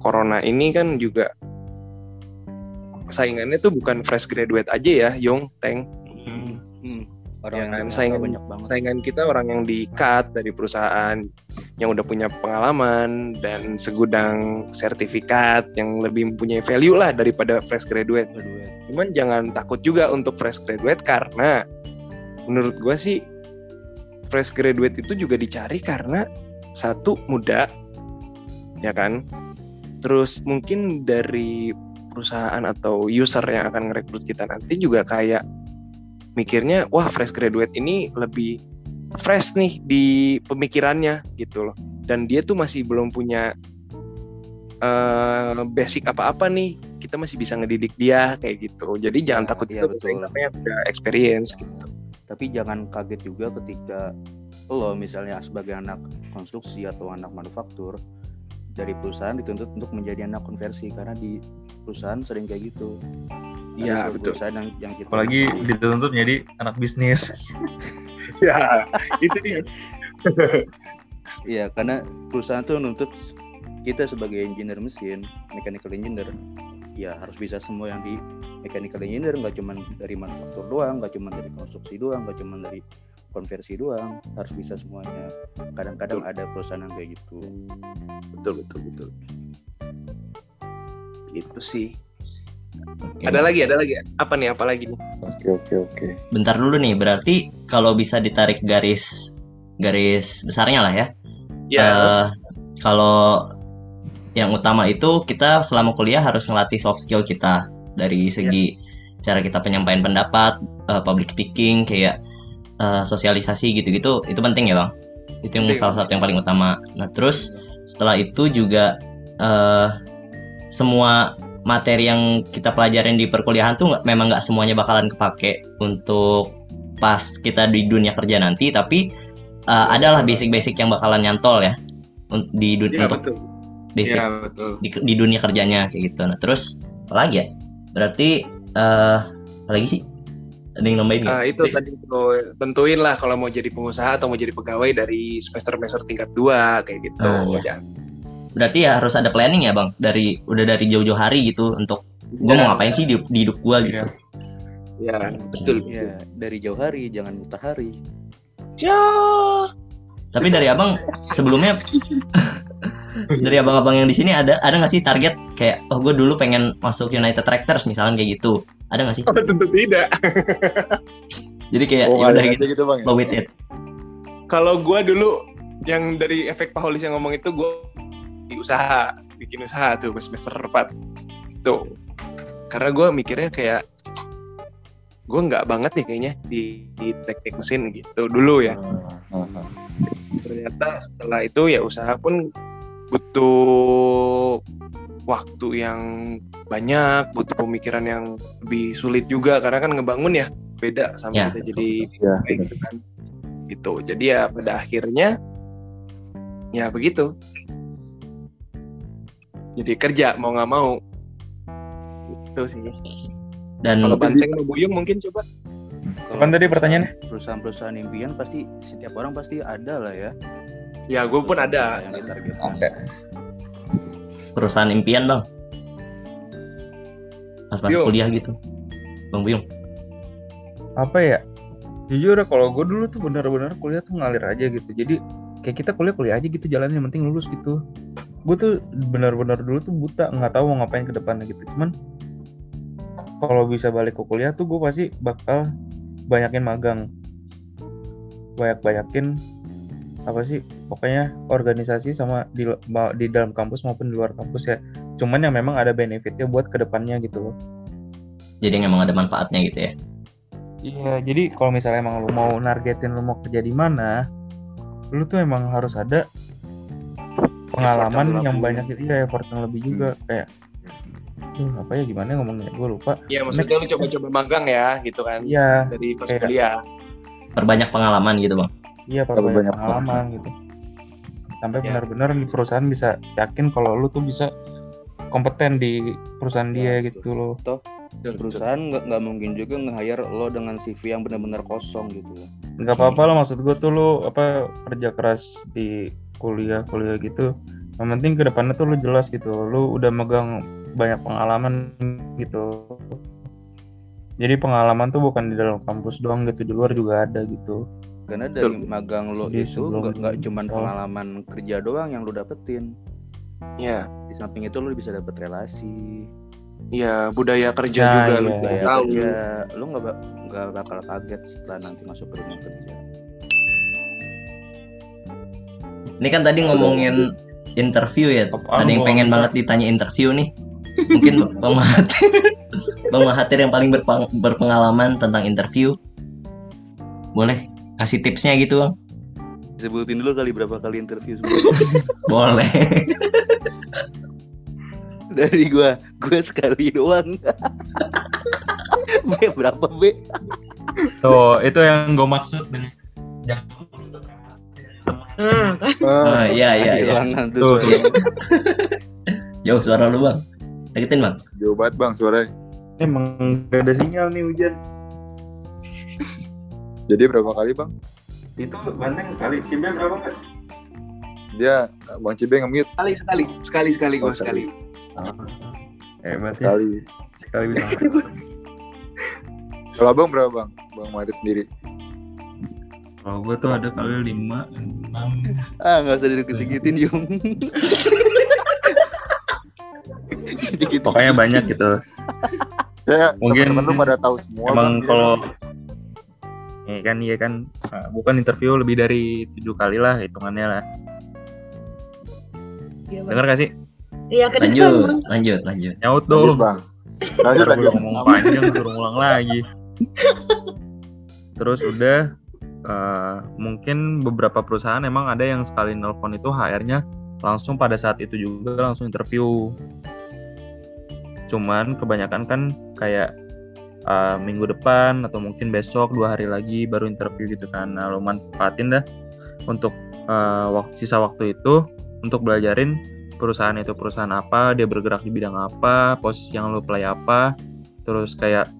corona ini kan juga saingannya tuh bukan fresh graduate aja ya Yong Teng.
Hmm.
Ya
Orang yang
kan, saingan-
banyak banget.
saingan kita orang yang di-cut dari perusahaan yang udah punya pengalaman dan segudang sertifikat yang lebih mempunyai value lah daripada fresh graduate.
Graduate.
Cuman jangan takut juga untuk fresh graduate karena menurut gua sih fresh graduate itu juga dicari karena satu muda ya kan. Terus mungkin dari perusahaan atau user yang akan ngerekrut kita nanti juga kayak mikirnya wah fresh graduate ini lebih fresh nih di pemikirannya gitu loh. Dan dia tuh masih belum punya eh, basic apa-apa nih. Kita masih bisa ngedidik dia kayak gitu. Jadi jangan
Ya,
takut
iya,
juga bersaing
betul.
sama yang udah experience gitu.
Tapi jangan kaget juga ketika lo misalnya sebagai anak konstruksi atau anak manufaktur dari perusahaan dituntut untuk menjadi anak konversi. Karena di perusahaan sering kayak gitu.
Iya betul.
yang, yang kita
apalagi dituntut jadi anak bisnis.
Ya itu dia.
Iya, karena perusahaan tuh nuntut kita sebagai engineer mesin, mechanical engineer, ya harus bisa semua yang di mechanical engineer, nggak cuma dari manufaktur doang, nggak cuma dari konstruksi doang, nggak cuma dari konversi doang, harus bisa semuanya. Kadang-kadang ada perusahaan yang kayak gitu.
betul betul betul. Itu sih
Oke.
ada lagi ada lagi apa nih apa lagi nih
Oke oke oke.
Bentar dulu nih, berarti kalau bisa ditarik garis garis besarnya lah ya.
ya
Eh, kalau yang utama itu kita selama kuliah harus ngelatih soft skill kita dari segi cara kita penyampaian pendapat, eh, public speaking, kayak eh, sosialisasi gitu-gitu, itu penting ya bang. Itu yang
Penting.
salah satu yang paling utama. Nah terus setelah itu juga eh, semua materi yang kita pelajarin di perkuliahan tuh memang nggak semuanya bakalan kepake untuk pas kita di dunia kerja nanti, tapi eh, adalah basic-basic yang bakalan nyantol ya di dun-
ya
untuk
betul
basic
ya betul
di, di dunia kerjanya kayak gitu. Nah terus apa lagi ya? Berarti eh apa lagi sih? Ada yang nambahin?
Ah, itu tadi tuh, tentuin lah kalau mau jadi pengusaha atau mau jadi pegawai dari semester semester tingkat 2 kayak gitu.
Ah, iya. Berarti ya harus ada planning ya bang dari udah dari jauh-jauh hari gitu untuk gue
Ya,
mau ngapain sih di, di hidup gue gitu.
Ya, betul. betul.
Ya, dari jauh hari, jangan buta hari.
Ya.
Tapi dari abang sebelumnya dari abang-abang yang di sini ada ada nggak sih target kayak oh gue dulu pengen masuk United Tractors misalnya kayak gitu ada nggak sih?
Oh, tentu tidak.
Jadi kayak
Oh
udah
ada
gitu
gitu bang. ya?
go with it.
Kalau gua dulu yang dari efek Paholis yang ngomong itu gua di usaha, bikin usaha tuh pas semester 4. Tuh. Karena gua mikirnya kayak gua nggak banget nih kayaknya di, di teknik mesin gitu dulu ya. Ternyata setelah itu ya usaha pun butuh waktu yang banyak, butuh pemikiran yang lebih sulit juga karena kan ngebangun ya beda sama
Ya,
kita
betul,
jadi
Ya,
gitu kan. Gitu. Jadi ya pada akhirnya ya begitu. Jadi kerja mau nggak mau. Itu sih.
Dan
Kalau Banteng mau Buyung mungkin coba.
Kapan tadi pertanyaannya?
Perusahaan-perusahaan impian pasti setiap orang pasti ada lah ya.
Ya gue pun ada.
yang ditargetkan.
Oke.
perusahaan impian bang pas masuk kuliah gitu bang Buyung
apa ya jujur ya kalau gue dulu tuh bener-bener kuliah tuh ngalir aja gitu jadi kayak kita kuliah kuliah aja gitu jalannya yang penting lulus gitu. Gue tuh bener-bener dulu tuh buta nggak tahu mau ngapain ke depannya gitu. Cuman kalau bisa balik ke kuliah tuh gue pasti bakal banyakin magang. Banyak banyakin apa sih pokoknya organisasi sama di di dalam kampus maupun di luar kampus ya. Cuman yang memang ada benefitnya buat ke depannya gitu loh.
Jadi emang ada manfaatnya gitu ya.
Iya, jadi kalau misalnya emang lu mau nargetin lu mau kerja di mana, lu tuh emang harus ada pengalaman
yang
banyak gitu ya, effort yang lebih juga kayak Duh, apa ya gimana ngomongnya gue lupa.
Iya, maksudnya lu coba-coba magang ya, gitu kan.
Iya,
Dari pas
Kayak-
kuliah.
Perbanyak pengalaman gitu bang.
iya
Terlalu
perbanyak
banyak
pengalaman gitu. Sampai
Ya.
benar-benar di perusahaan bisa yakin kalau lu tuh bisa kompeten di perusahaan dia
Ya,
gitu loh.
Betul, betul.
perusahaan nggak nggak mungkin juga nge-hire lo dengan CV yang benar-benar kosong gitu loh.
nggak apa-apa lah maksud gue tuh lu apa kerja keras di kuliah kuliah gitu yang penting ke depannya tuh lu jelas gitu lu udah megang banyak pengalaman gitu jadi pengalaman tuh bukan di dalam kampus doang gitu di luar juga ada gitu
Karena dari
Betul.
magang lo
Jadi
itu
sebelum
nggak cuman
misal-
pengalaman kerja doang yang lo dapetin.
Iya.
Di samping itu lo bisa dapet relasi,
Iya, budaya kerja
Nah,
juga
iya.
lu
budaya
tahu.
kerja. Lo nggak nggak bakal kaget setelah nanti masuk ke dunia kerja.
Ini kan tadi ngomongin interview ya. Ada yang pengen banget ditanya interview nih. Mungkin Bang Mahathir, Bang Mahathir yang paling berpeng- berpengalaman tentang interview. Boleh kasih tipsnya gitu bang?
Sebutin dulu kali berapa kali interview sebelumnya.
Boleh.
dari gua, gua sekali doang. B berapa B?
tuh itu yang gue maksud dengan jangan
Hmm,
Oh, iya iya iya.
Tuh.
Tuh.
Jauh suara lu bang. Deketin bang.
Jauh banget bang suaranya.
emang gak ada sinyal nih hujan
Jadi berapa kali bang?
itu banteng sekali cimbe berapa kan
Dia bang Cibe nge-mute
Sekali sekali, sekali sekali gua
Oh,
sekali.
hebat ya
sekali.
sekali bisa
Kalau abang berapa bang? Bang Mati sendiri.
kalau gue tuh ada kali lima enam
Ah nggak usah dikit-dikitin Yung.
Pokoknya banyak gitu
Ya,
Mungkin
teman-teman lu pada tahu semua.
emang
Bang.
kalau ya kan iya kan Nah, bukan interview lebih dari tujuh kali lah hitungannya lah
iya, Bang.
dengar gak sih
Iya,
Lanjut, lanjut, lanjut.
nyaut
lanjut
tuh
bang. Lanjut lanjut.
ngomong panjang suruh ngulang lagi terus udah eh, mungkin beberapa perusahaan emang ada yang sekali nelpon itu HR-nya langsung pada saat itu juga langsung interview cuman kebanyakan kan kayak eh, minggu depan atau mungkin besok dua hari lagi baru interview gitu kan nah lo manfaatin dah untuk waktu sisa waktu itu untuk belajarin perusahaan itu perusahaan apa dia bergerak di bidang apa posisi yang lo play apa terus kayak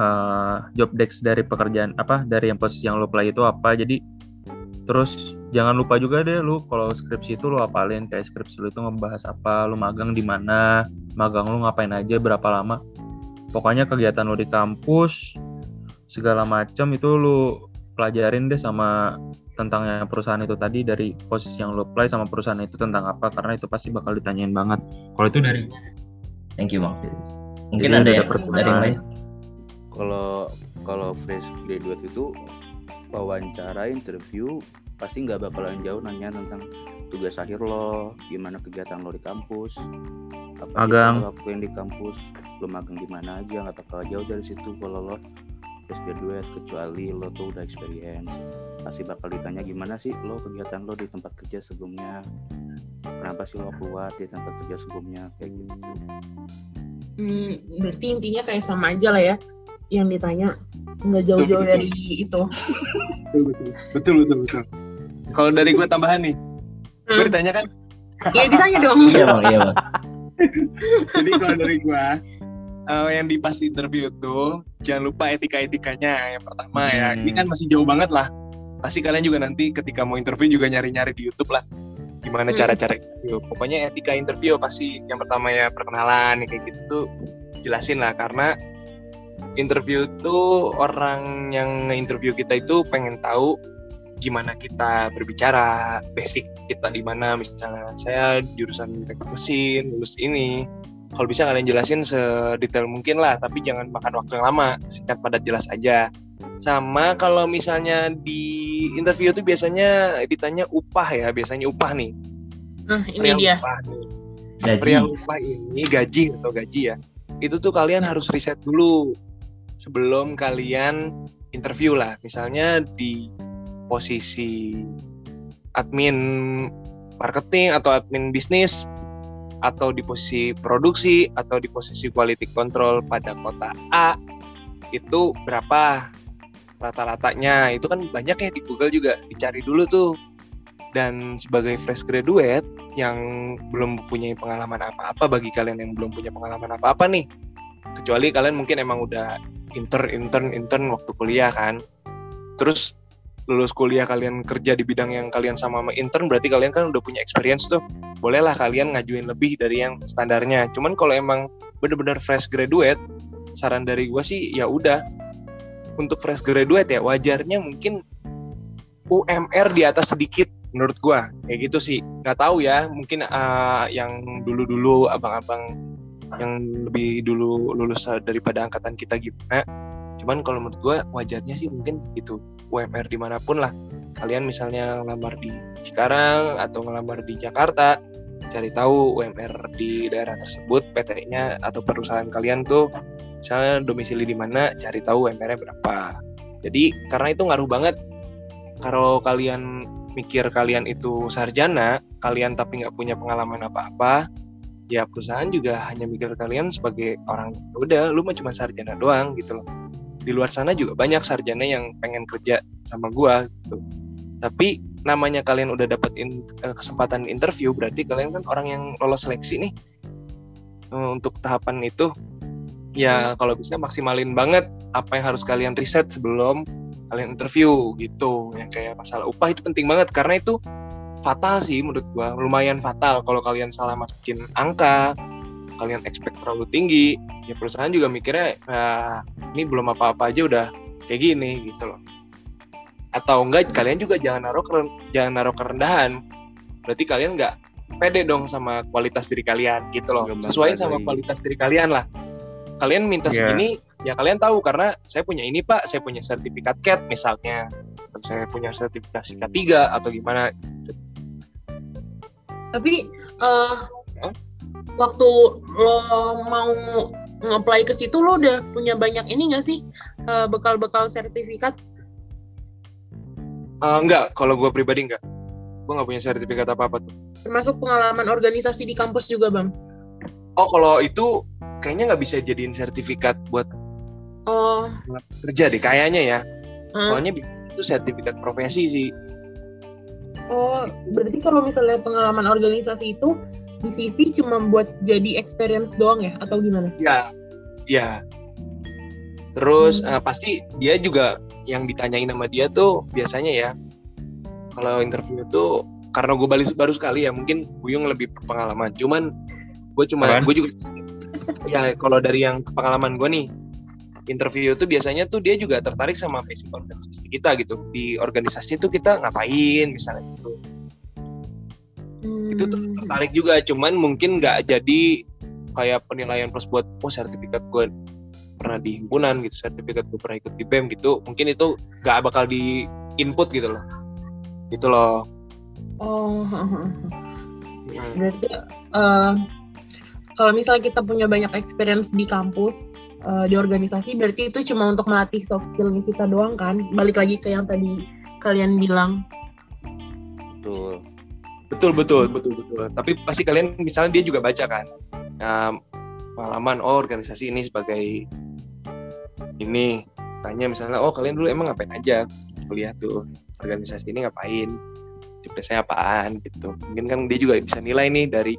eh, job desk dari pekerjaan apa dari yang posisi yang lo play itu apa jadi terus jangan lupa juga deh lu kalau skripsi itu lu apalin kayak skripsi lu itu ngebahas apa lu magang di mana magang lu ngapain aja berapa lama. Pokoknya kegiatan lu di kampus segala macam itu lu pelajarin deh sama tentang yang perusahaan itu tadi dari posisi yang lu apply sama perusahaan itu tentang apa karena itu pasti bakal ditanyain banget kalau itu dari
Thank you bang. Mungkin
Jadi
ada yang dari yang lain.
Kalau kalau fresh graduate itu wawancara interview pasti nggak bakalan jauh nanya tentang tugas akhir lo, gimana kegiatan lo di kampus, apa sih lo lakuin di kampus, lo magang di mana aja nggak bakal jauh dari situ kalau lo fresh graduate kecuali lo tuh udah experience pasti bakal ditanya gimana sih lo kegiatan lo di tempat kerja sebelumnya kenapa sih lo keluar di tempat kerja sebelumnya kayak gitu
Hmm, berarti intinya kayak sama aja lah ya yang ditanya nggak jauh-jauh
Betul, betul.
dari itu.
Betul betul. Betul betul betul. Kalau dari gua tambahan nih. Gue
Hmm.
ditanya kan.
Iya ditanya dong.
Iya bang, iya bang.
Jadi kalau dari gua eh, yang di pas interview tuh jangan lupa etika-etikanya yang pertama ya.
Hmm.
Ini kan masih jauh banget lah. Pasti kalian juga nanti ketika mau interview juga nyari-nyari di YouTube lah. Gimana
Hmm.
cara-cara interview. Pokoknya etika interview pasti yang pertama ya perkenalan kayak gitu tuh jelasin lah karena interview tuh orang yang nge-interview kita itu pengen tahu gimana kita berbicara, basic kita di mana misalnya saya jurusan teknik mesin, lulus ini. Kalau bisa kalian jelasin sedetail mungkin lah, tapi jangan makan waktu yang lama, singkat padat jelas aja. Sama kalau misalnya di interview tuh biasanya ditanya upah ya, biasanya upah nih.
Nah, ini dia.
upah nih.
Gaji.
Perihal upah ini gaji atau gaji ya. Itu tuh kalian harus riset dulu sebelum kalian interview lah. Misalnya di posisi admin marketing atau admin bisnis atau di posisi produksi atau di posisi quality control pada kota A itu berapa rata-ratanya? Itu kan banyak ya di Google juga dicari dulu tuh. Dan sebagai fresh graduate yang belum punya pengalaman apa-apa bagi kalian yang belum punya pengalaman apa-apa nih kecuali kalian mungkin emang udah intern intern intern waktu kuliah kan. Terus lulus kuliah kalian kerja di bidang yang kalian sama sama intern berarti kalian kan udah punya experience tuh. Bolehlah kalian ngajuin lebih dari yang standarnya. Cuman kalau emang bener-bener fresh graduate saran dari gua sih ya udah. Untuk fresh graduate ya wajarnya mungkin UMR di atas sedikit menurut gua. Kayak gitu sih. Nggak tahu ya mungkin ah, yang dulu-dulu abang-abang yang lebih dulu lulus daripada angkatan kita gimana cuman kalau menurut gua wajarnya sih mungkin gitu UMR di mana pun lah. Kalian misalnya ngelamar di Cikarang atau ngelamar di Jakarta cari tahu UMR di daerah tersebut PT-nya atau perusahaan kalian tuh misalnya domisili di mana cari tahu UMR-nya berapa. Jadi karena itu ngaruh banget. Kalau kalian mikir kalian itu sarjana kalian tapi nggak punya pengalaman apa-apa ya perusahaan juga hanya mikir kalian sebagai orang "Ya udah lu mah cuma sarjana doang gitu loh di luar sana juga banyak sarjana yang pengen kerja sama gua gitu. Tapi namanya kalian udah dapat in- eh, kesempatan interview berarti kalian kan orang yang lolos seleksi nih. Eh, untuk tahapan itu ya kalau bisa maksimalin banget apa yang harus kalian riset sebelum kalian interview gitu. Yang kayak masalah upah itu penting banget karena itu fatal sih menurut gua. Lumayan fatal kalau kalian salah masukin angka kalian expect terlalu tinggi. Ya perusahaan juga mikirnya "Ah, ini belum apa-apa aja udah kayak gini gitu loh. Atau enggak kalian juga jangan naruh keren- jangan naruh kerendahan. Berarti kalian nggak pede dong sama kualitas diri kalian gitu loh. Sesuai sama kualitas diri kalian lah. Kalian minta
Iya.
segini ya kalian tahu karena saya punya ini pak. Saya punya sertifikat CAT misalnya. Atau saya punya sertifikasi K3 atau gimana.
Tapi eh,
Hah?
Waktu lo mau nge-apply ke situ lo udah punya banyak ini nggak sih eh, bekal-bekal sertifikat?
Eh, enggak kalau gue pribadi enggak gue nggak punya sertifikat apa apa tuh.
Termasuk pengalaman organisasi di kampus juga bang?
oh kalau itu kayaknya nggak bisa jadiin sertifikat buat
Oh,
kerja deh kayaknya ya.
Eh,
soalnya itu sertifikat profesi sih.
Oh berarti kalau misalnya pengalaman organisasi itu di CV cuma buat jadi experience doang ya atau gimana?
ya ya terus
Hmm.
eh, pasti dia juga yang ditanyain sama dia tuh biasanya ya kalau interview tuh karena gue baru baru sekali ya mungkin Buyung lebih pengalaman cuman gue cuma gue juga ya kalau dari yang pengalaman gue nih interview tuh biasanya tuh dia juga tertarik sama basic organisasi kita gitu. Di organisasi tuh kita ngapain misalnya gitu itu tuh
Hmm.
tertarik juga cuman mungkin nggak jadi kayak penilaian plus buat oh sertifikat gue pernah di himpunan gitu sertifikat gue pernah ikut di bem gitu mungkin itu nggak bakal di input gitu loh gitu loh
Oh,
Hmm.
berarti eh, kalau misalnya kita punya banyak experience di kampus eh, di organisasi, berarti itu cuma untuk melatih soft skillnya kita doang kan? Balik lagi ke yang tadi kalian bilang.
Betul.
Betul betul betul betul. Tapi pasti kalian misalnya dia juga baca kan Nah, pengalaman oh organisasi ini sebagai ini. Tanya misalnya oh kalian dulu emang ngapain aja? Kuliah tuh organisasi ini ngapain? Biasanya apaan? Gitu. Mungkin kan dia juga bisa nilai nih dari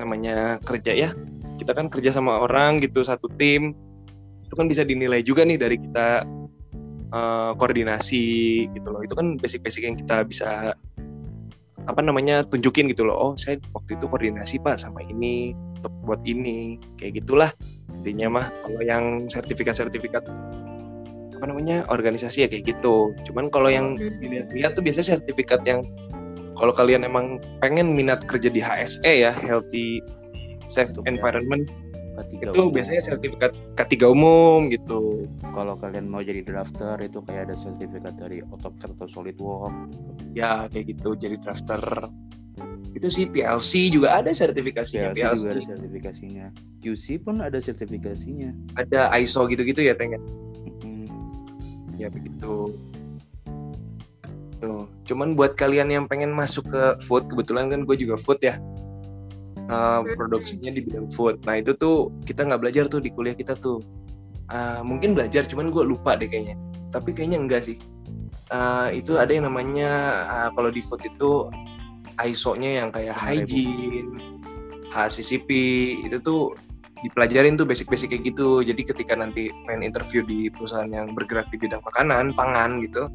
namanya kerja ya. Kita kan kerja sama orang gitu satu tim. Itu kan bisa dinilai juga nih dari kita eh, koordinasi gitu loh. Itu kan basic-basic yang kita bisa apa namanya tunjukin gitu loh oh saya waktu itu koordinasi pak sama ini untuk buat ini kayak gitulah. Intinya mah kalau yang sertifikat-sertifikat apa namanya organisasi ya kayak gitu. Cuman kalau yang dilihat-lihat tuh biasanya sertifikat yang kalau kalian emang pengen minat kerja di HSE ya healthy safe environment
Ketiga
itu
umum.
biasanya sertifikat K3 umum gitu
Kalau kalian mau jadi drafter itu kayak ada sertifikat dari AutoCAD atau SolidWorks.
ya kayak gitu jadi drafter itu sih PLC juga ada sertifikasinya
PLC
PLC,
juga ada sertifikasinya. QC pun ada sertifikasinya.
ada ISO gitu-gitu ya Teng ya?
Mm.
ya begitu tuh cuman buat kalian yang pengen masuk ke food kebetulan kan gue juga food ya Uh, produksinya di bidang food. Nah itu tuh kita nggak belajar tuh di kuliah kita tuh. Uh, mungkin belajar cuman gue lupa deh kayaknya. Tapi kayaknya enggak sih. Uh, itu ada yang namanya uh, kalau di food itu ISO-nya yang kayak hygiene HACCP itu tuh dipelajarin tuh basic-basic kayak gitu. Jadi ketika nanti main interview di perusahaan yang bergerak di bidang makanan, pangan gitu,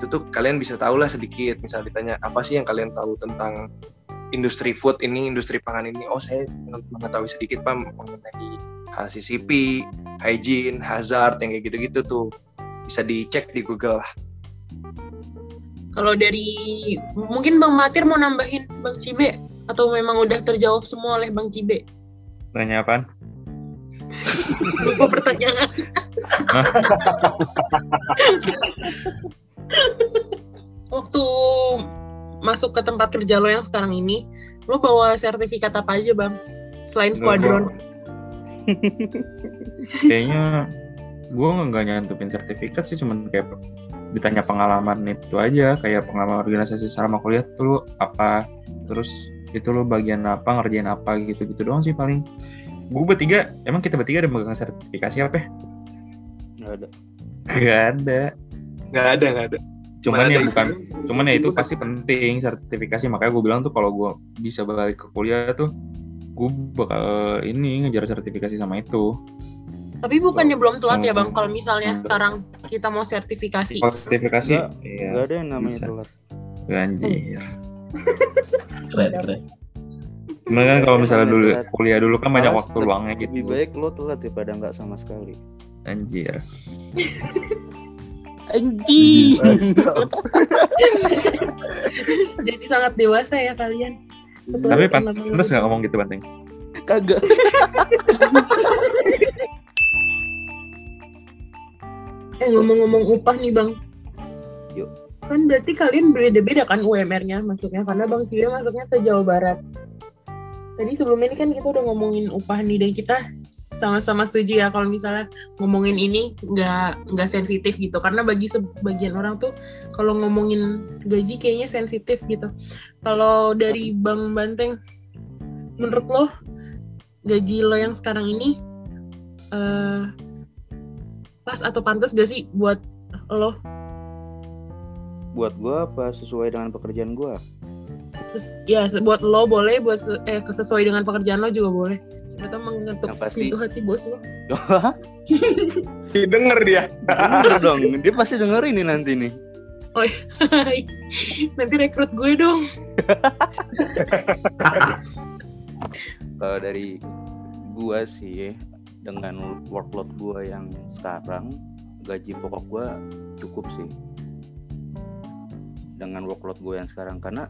itu tuh kalian bisa tahu lah sedikit. Misal ditanya apa sih yang kalian tahu tentang industri food ini, industri pangan ini. Oh saya mengetahui sedikit pak mengenai HACCP, hygiene, hazard yang kayak gitu-gitu tuh bisa dicek di Google lah.
Kalau dari mungkin Bang Matir mau nambahin Bang Cibe atau memang udah terjawab semua oleh Bang Cibe?
Tanya apaan?
Lupa pertanyaan. Waktu masuk ke tempat kerja lo yang sekarang ini, lo bawa sertifikat apa aja bang? Selain squadron.
Kayaknya gue nggak nyantumin sertifikat sih, cuman kayak ditanya pengalaman itu aja, kayak pengalaman organisasi selama kuliah tuh lu apa, terus itu lo bagian apa, ngerjain apa gitu-gitu doang sih paling. Gue bertiga, emang kita bertiga ada megang sertifikasi apa ya?
Nggak ada.
Gak ada.
Nggak ada, nggak ada.
Cuman ya
itu.
bukan, cuman ya itu pasti penting sertifikasi. Makanya gue bilang tuh kalau gue bisa balik ke kuliah tuh, gue bakal ini ngejar sertifikasi sama itu.
Tapi bukannya belum telat ya bang?
Hmm.
Kalau misalnya
Enggak.
sekarang kita mau sertifikasi.
Kalau sertifikasi,
Nggak,
iya,
Nggak ada yang namanya
bisa.
telat.
anjir.
Keren, keren.
Cuman kan kalau misalnya dulu
telat.
kuliah dulu kan banyak waktu luangnya gitu.
Lebih baik lo telat daripada nggak sama sekali.
Anjir.
Anjing. Jadi sangat dewasa ya kalian.
Tapi pantas nggak ngomong gitu banteng.
Kagak.
Eh ngomong-ngomong upah nih bang.
Yuk.
Kan berarti kalian beda-beda kan UMR-nya masuknya karena Bang Ciwe masuknya ke Jawa Barat. Tadi sebelum ini kan kita udah ngomongin upah nih dan kita sama-sama setuju ya kalau misalnya ngomongin ini nggak nggak sensitif gitu karena bagi sebagian orang tuh kalau ngomongin gaji kayaknya sensitif gitu. Kalau dari Bang Banteng, menurut lo gaji lo yang sekarang ini eh pas atau pantas gak sih buat lo
Buat gua apa sesuai dengan pekerjaan gua?
Terus, ya buat lo boleh buat eh sesuai dengan pekerjaan lo juga boleh. Ternyata mengetuk
Yang pasti-
pintu hati bos lo.
Denger dia.
Bener dong, dia pasti denger ini nanti nih.
Hai, nanti rekrut gue dong.
Kalau dari gua sih dengan workload gua yang sekarang gaji pokok gua cukup sih. Dengan workload gue yang sekarang karena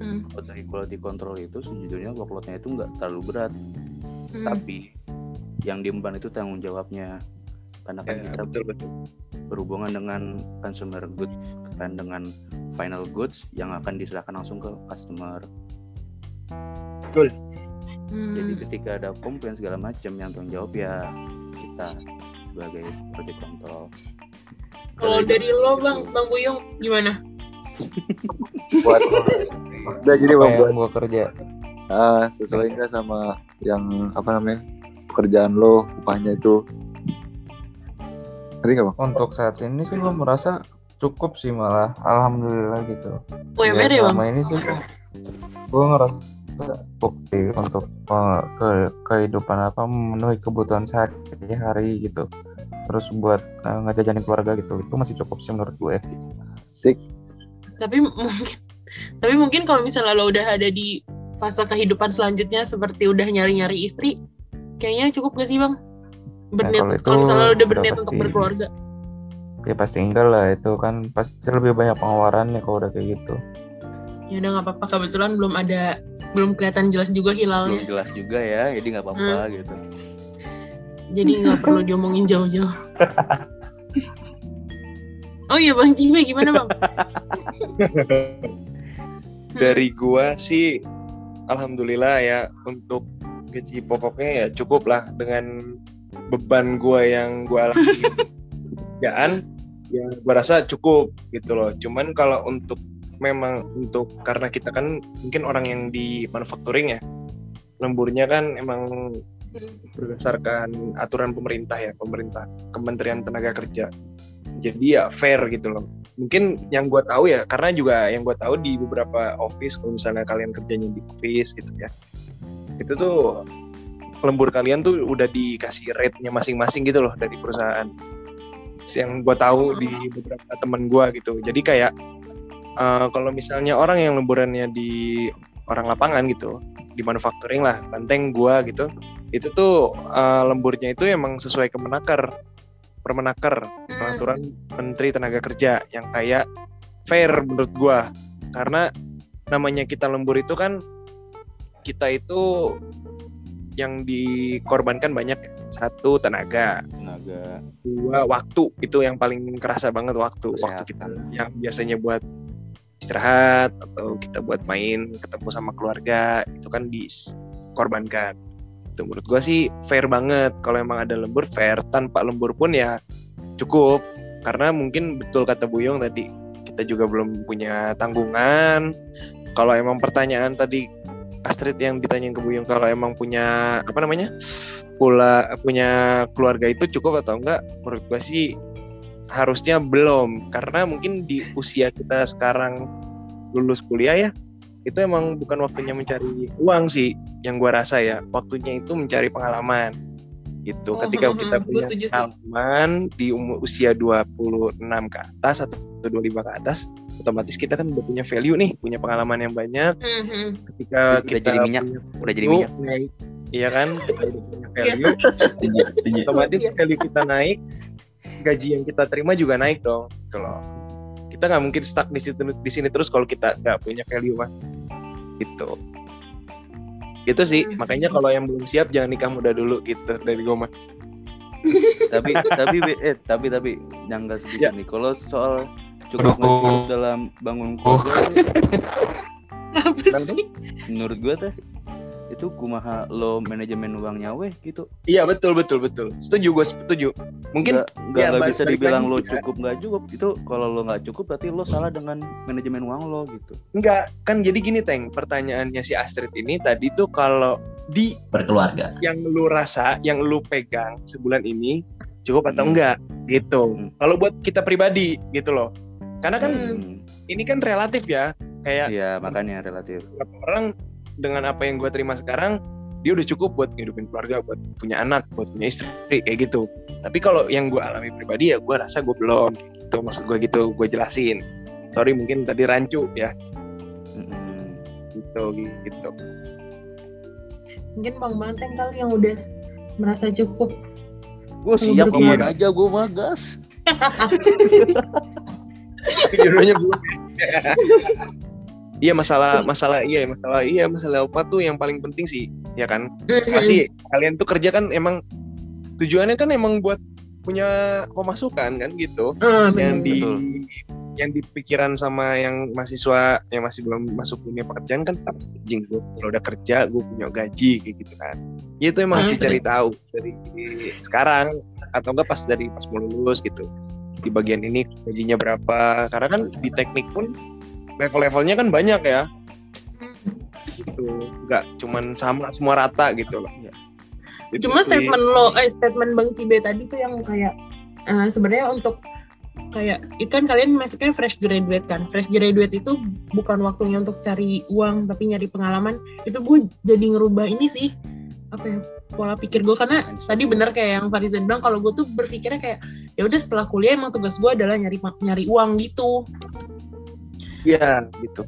Hmm,
kalau dari quality control itu sejujurnya workloadnya itu nggak terlalu berat.
Hmm.
tapi yang diemban itu tanggung jawabnya. Karena kan
Ya,
kita
betul betul.
berhubungan dengan consumer goods kan dengan final goods yang akan diserahkan langsung ke customer.
Hmm.
jadi ketika ada komplain segala macam yang tanggung jawab ya kita sebagai quality control.
Kalau dari lo bang bang Buyung gimana?
Buat maksudnya gini
Apa
bang buat
yang gua kerja?
ah, sesuai nggak sama yang apa namanya pekerjaan lo upahnya itu? Ngerti nggak bang?
Untuk saat ini sih lo merasa cukup sih malah, alhamdulillah gitu.
UMR ya bang?
selama ini sih gue ngerasa cukup sih untuk uh, ke kehidupan apa memenuhi kebutuhan sehari-hari gitu. Terus buat uh, ngejajanin keluarga gitu itu masih cukup sih menurut gue.
Sik.
Tapi mungkin tapi mungkin kalau misalnya lo udah ada di fase kehidupan selanjutnya seperti udah nyari-nyari istri kayaknya cukup gak sih bang? Berniat
kalau itu
kalau misalnya lo udah berniat untuk berkeluarga.
Ya pasti enggak lah. Itu kan pasti lebih banyak pengeluaran ya kalau udah kayak gitu.
Ya udah nggak apa-apa. Kebetulan belum ada belum kelihatan jelas juga
belum
hilalnya.
jelas juga ya jadi nggak apa-apa gitu.
Jadi nggak perlu diomongin jauh-jauh. Oh iya Bang Cime gimana Bang?
Dari gua sih alhamdulillah ya untuk gaji pokoknya ya cukup lah dengan beban gua yang gua alami. Kerjaan ya gua rasa cukup gitu loh. Cuman kalau untuk memang untuk karena kita kan mungkin orang yang di manufacturing ya lemburnya kan emang berdasarkan aturan pemerintah ya pemerintah Kementerian Tenaga Kerja jadi ya fair gitu loh. Mungkin yang gue tahu ya karena juga yang gue tahu di beberapa office kalau misalnya kalian kerjanya di office gitu ya itu tuh lembur kalian tuh udah dikasih rate-nya masing-masing gitu loh dari perusahaan. Yang gue tahu di beberapa temen gue gitu. Jadi kayak eh, kalau misalnya orang yang lemburannya di orang lapangan gitu di manufacturing lah banteng gua gitu itu tuh eh, lemburnya itu emang sesuai kemenaker permenaker peraturan Menteri Tenaga Kerja yang kayak fair menurut gua. Karena namanya kita lembur itu kan kita itu yang dikorbankan banyak satu tenaga.
Tenaga.
Dua waktu. Itu yang paling kerasa banget waktu. Waktu kita
Kesehatan.
yang biasanya buat istirahat atau kita buat main ketemu sama keluarga itu kan dikorbankan itu menurut gua sih fair banget. Kalau emang ada lembur fair. Tanpa lembur pun ya cukup. Karena mungkin betul kata Buyong tadi kita juga belum punya tanggungan. Kalau emang pertanyaan tadi Astrid yang ditanyain ke Buyong kalau emang punya apa namanya pula punya keluarga itu cukup atau enggak menurut gua sih harusnya belum. Karena mungkin di usia kita sekarang lulus kuliah ya itu emang bukan waktunya mencari uang sih yang gua rasa ya. Waktunya itu mencari pengalaman. Gitu.
Oh,
ketika
hmm,
kita
hmm,
punya pengalaman di umur usia 26 ke atas atau 25 ke atas otomatis kita kan udah punya value nih punya pengalaman yang banyak.
Mhm.
ketika
Udah
kita
jadi minyak,
punya
udah jadi
value,
minyak.
naik, iya kan? Kita udah punya
Iya.
value
setuju setuju.
otomatis
Iya.
value kita naik gaji yang kita terima juga naik dong. Kalau kita nggak mungkin stuck di situ di sini terus kalau kita nggak punya value mah gitu itu sih
Hmm.
makanya kalau yang belum siap jangan nikah muda dulu gitu dari gue mah
tapi tapi eh tapi tapi yang nggak sedikit
Ya.
nih kalau soal cukup dalam bangun keluarga tuh,
Apa sih?
menurut gua teh itu kumaha lo manajemen uangnya weh gitu.
Iya betul betul betul. Setuju gue setuju. Mungkin
nggak nggak
ya,
nggak bisa dibilang lo
juga.
cukup nggak cukup. Itu kalau lo nggak cukup berarti lo salah dengan manajemen uang lo gitu.
Enggak kan jadi gini teng. Pertanyaannya si Astrid ini tadi tuh kalau di
berkeluarga.
yang lu rasa yang lu pegang sebulan ini cukup atau
Hmm.
enggak gitu.
Hmm.
kalau buat kita pribadi gitu loh. Karena kan
Hmm.
ini kan relatif ya kayak
iya makanya relatif.
beberapa orang dengan apa yang gue terima sekarang dia udah cukup buat ngidupin keluarga buat punya anak buat punya istri kayak gitu. Tapi kalau yang gue alami pribadi ya gue rasa gue belum gitu. Maksud gue gitu gue jelasin. Sorry mungkin tadi rancu ya. Gitu gitu.
Mungkin Bang Banteng kali yang udah merasa cukup.
gue siap aman aja gue magas
jodohnya belum iya masalah masalah iya masalah iya masalah apa tuh yang paling penting sih ya kan pasti kalian tuh kerja kan emang tujuannya kan emang buat punya pemasukan kan gitu
Ah,
yang
bener.
di
Betul.
yang di pikiran sama yang mahasiswa yang masih belum masuk dunia pekerjaan kan tak anjing gue kalau udah kerja gue punya gaji kayak gitu kan ya itu emang
Hmm.
masih cari tahu dari sekarang atau enggak pas dari pas mau lulus gitu di bagian ini gajinya berapa karena kan di teknik pun level-levelnya kan banyak ya gitu nggak cuman sama semua rata gitu loh
Iya.
Itu
Cuma
sih.
statement lo, eh statement Bang Cibe tadi tuh yang kayak eh, sebenarnya untuk kayak itu kan kalian masuknya fresh graduate kan. Fresh graduate itu bukan waktunya untuk cari uang tapi nyari pengalaman. Itu gue jadi ngerubah ini sih apa ya pola pikir gue karena tadi bener kayak yang Farizan bilang kalau gue tuh berpikirnya kayak ya udah setelah kuliah emang tugas gue adalah nyari nyari uang gitu.
Iya gitu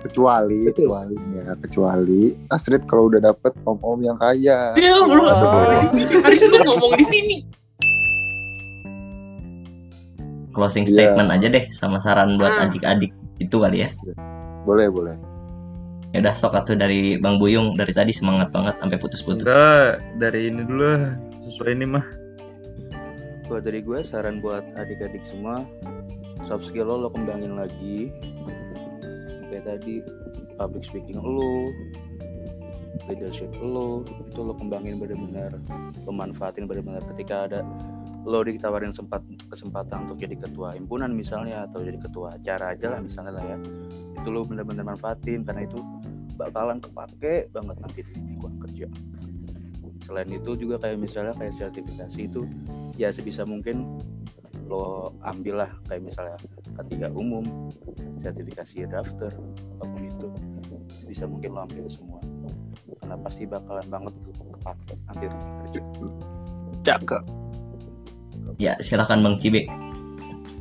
kecuali
Betul.
kecuali ya kecuali Astrid kalau udah dapet om-om yang kaya
Ya bro, harus gue ngomong di sini.
closing
Iya.
statement aja deh sama saran buat
Ah.
adik-adik itu kali ya
Boleh, boleh.
Ya udah sok atuh dari Bang Buyung dari tadi semangat banget sampai putus-putus.
Enggak, dari ini dulu lah. Sesuai ini mah.
Buat dari gue saran buat adik-adik semua soft skill lo lo kembangin lagi. Kayak tadi public speaking lo leadership lo itu lo kembangin benar-benar lo manfaatin benar-benar ketika ada lo ditawarin sempat kesempatan untuk jadi ketua himpunan misalnya atau jadi ketua acara aja lah misalnya lah ya itu lo benar-benar manfaatin karena itu bakalan kepake banget nanti di lingkungan kerja. Selain itu juga kayak misalnya kayak sertifikasi itu ya sebisa mungkin lo ambil lah kayak misalnya ketiga umum sertifikasi drafter apa pun itu bisa mungkin lo ambil semua karena pasti bakalan banget tuh kepake nanti kerja
Cakep.
Ya silakan Bang Cibe.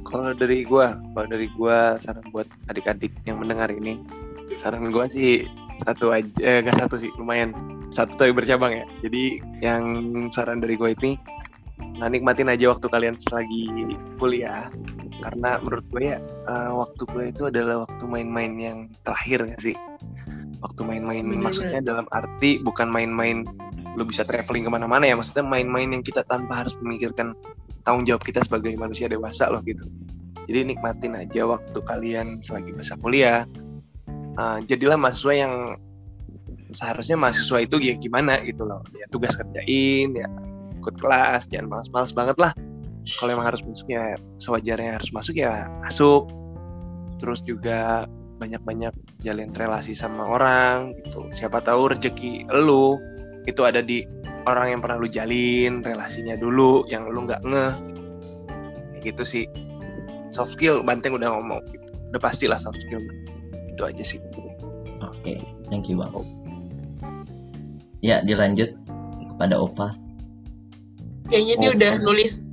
Kalau dari gua, kalau dari gua saran buat adik-adik yang mendengar ini, saran gua sih satu aja, eh, nggak satu sih, lumayan satu tapi bercabang ya. Jadi yang saran dari gua ini, nah nikmatin aja waktu kalian selagi kuliah, karena menurut gue ya eh, waktu kuliah itu adalah waktu main-main yang terakhir nggak sih? Waktu main-main maksudnya dalam arti bukan main-main lu bisa traveling ke mana-mana ya, maksudnya main-main yang kita tanpa harus memikirkan tanggung jawab kita sebagai manusia dewasa loh gitu. Jadi nikmatin aja waktu kalian selagi masa kuliah. Uh, jadilah mahasiswa yang seharusnya mahasiswa itu ya gimana gitu loh. Ya tugas kerjain, ya ikut kelas, jangan malas-malas banget lah. Kalau emang harus masuk ya sewajarnya harus masuk ya masuk. Terus juga banyak-banyak jalin relasi sama orang gitu. Siapa tahu rezeki lu itu ada di orang yang pernah lu jalin relasinya dulu yang lu nggak ngeh kayak gitu sih soft skill banteng udah ngomong gitu. udah pastilah soft skill itu aja sih
Oke, thank you Bang. Ya dilanjut kepada Opa.
Kayaknya dia udah nulis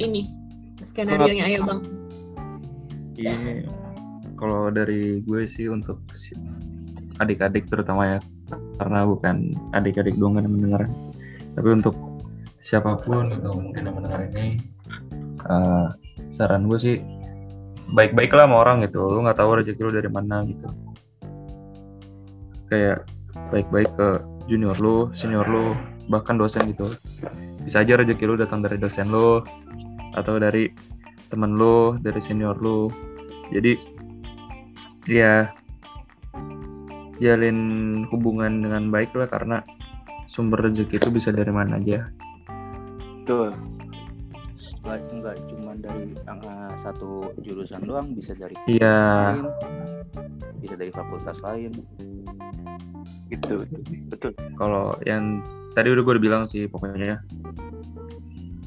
ini skenario nya ayo bang.
Iya. Kalau dari gue sih untuk adik-adik terutama ya, karena bukan adik-adik doang yang mendengar, tapi untuk siapa pun itu mungkin yang mendengar ini, eh, saran gue sih baik-baiklah sama orang gitu. Lu nggak tahu rezeki lu dari mana gitu. Kayak baik-baik ke junior lu, senior lu, bahkan dosen gitu. Bisa aja rezeki lu datang dari dosen lu atau dari temen lu, dari senior lu. Jadi ya jalin hubungan dengan baik lah karena sumber rezeki itu bisa dari mana aja.
betul
nggak nggak cuma dari angka satu jurusan doang bisa dari
Iya.
lain bisa dari fakultas lain
gitu betul
Kalau yang tadi udah gue bilang sih pokoknya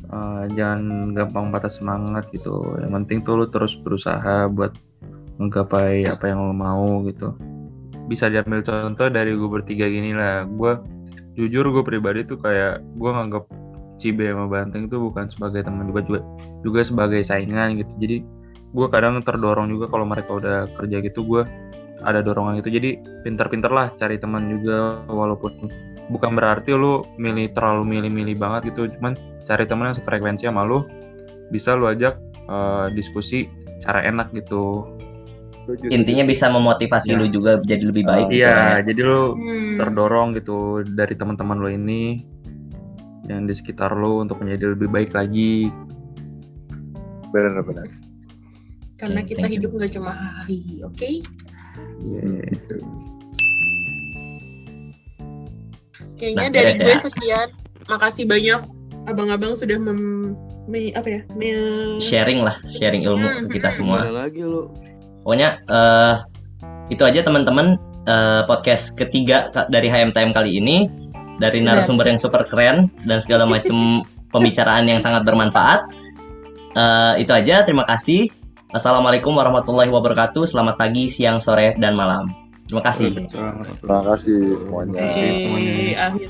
eh, jangan gampang patah semangat gitu. Yang penting tuh lu terus berusaha buat menggapai apa yang lo mau gitu. Bisa diambil contoh dari gue bertiga gini lah. Gue jujur gue pribadi tuh kayak gue nganggap Cibe sama Banteng itu bukan sebagai teman juga juga juga sebagai saingan gitu. Jadi gue kadang terdorong juga kalau mereka udah kerja gitu gue ada dorongan itu jadi pinter-pinter lah cari teman juga walaupun bukan berarti lu milih terlalu milih-milih banget gitu cuman cari teman yang sefrekuensi sama lu bisa lu ajak eh, diskusi cara enak gitu
Intinya bisa memotivasi
Ya.
lu juga jadi lebih baik gitu kan
iya
ya.
jadi lu
Hmm.
terdorong gitu dari teman-teman lu ini yang di sekitar lu untuk menjadi lebih baik lagi
Benar benar.
Karena
Oke,
kita
thank you.
hidup nggak cuma hahi, oke?
Iya.
Kayaknya
Nah,
dari gue
ya.
sekian. Makasih banyak abang-abang sudah mem, me- apa ya? me-
Sharing lah, sharing ilmu
Hmm,
ke kita
hmm.
semua.
Lagi lo
Pokoknya eh itu aja teman-teman eh, podcast ketiga dari HMTM kali ini dari narasumber yang super keren dan segala macam pembicaraan yang sangat bermanfaat. Eh, itu aja, terima kasih. Assalamualaikum warahmatullahi wabarakatuh. Selamat pagi, siang, sore, dan malam. Terima kasih.
Terima kasih semuanya.
Eh, akhir.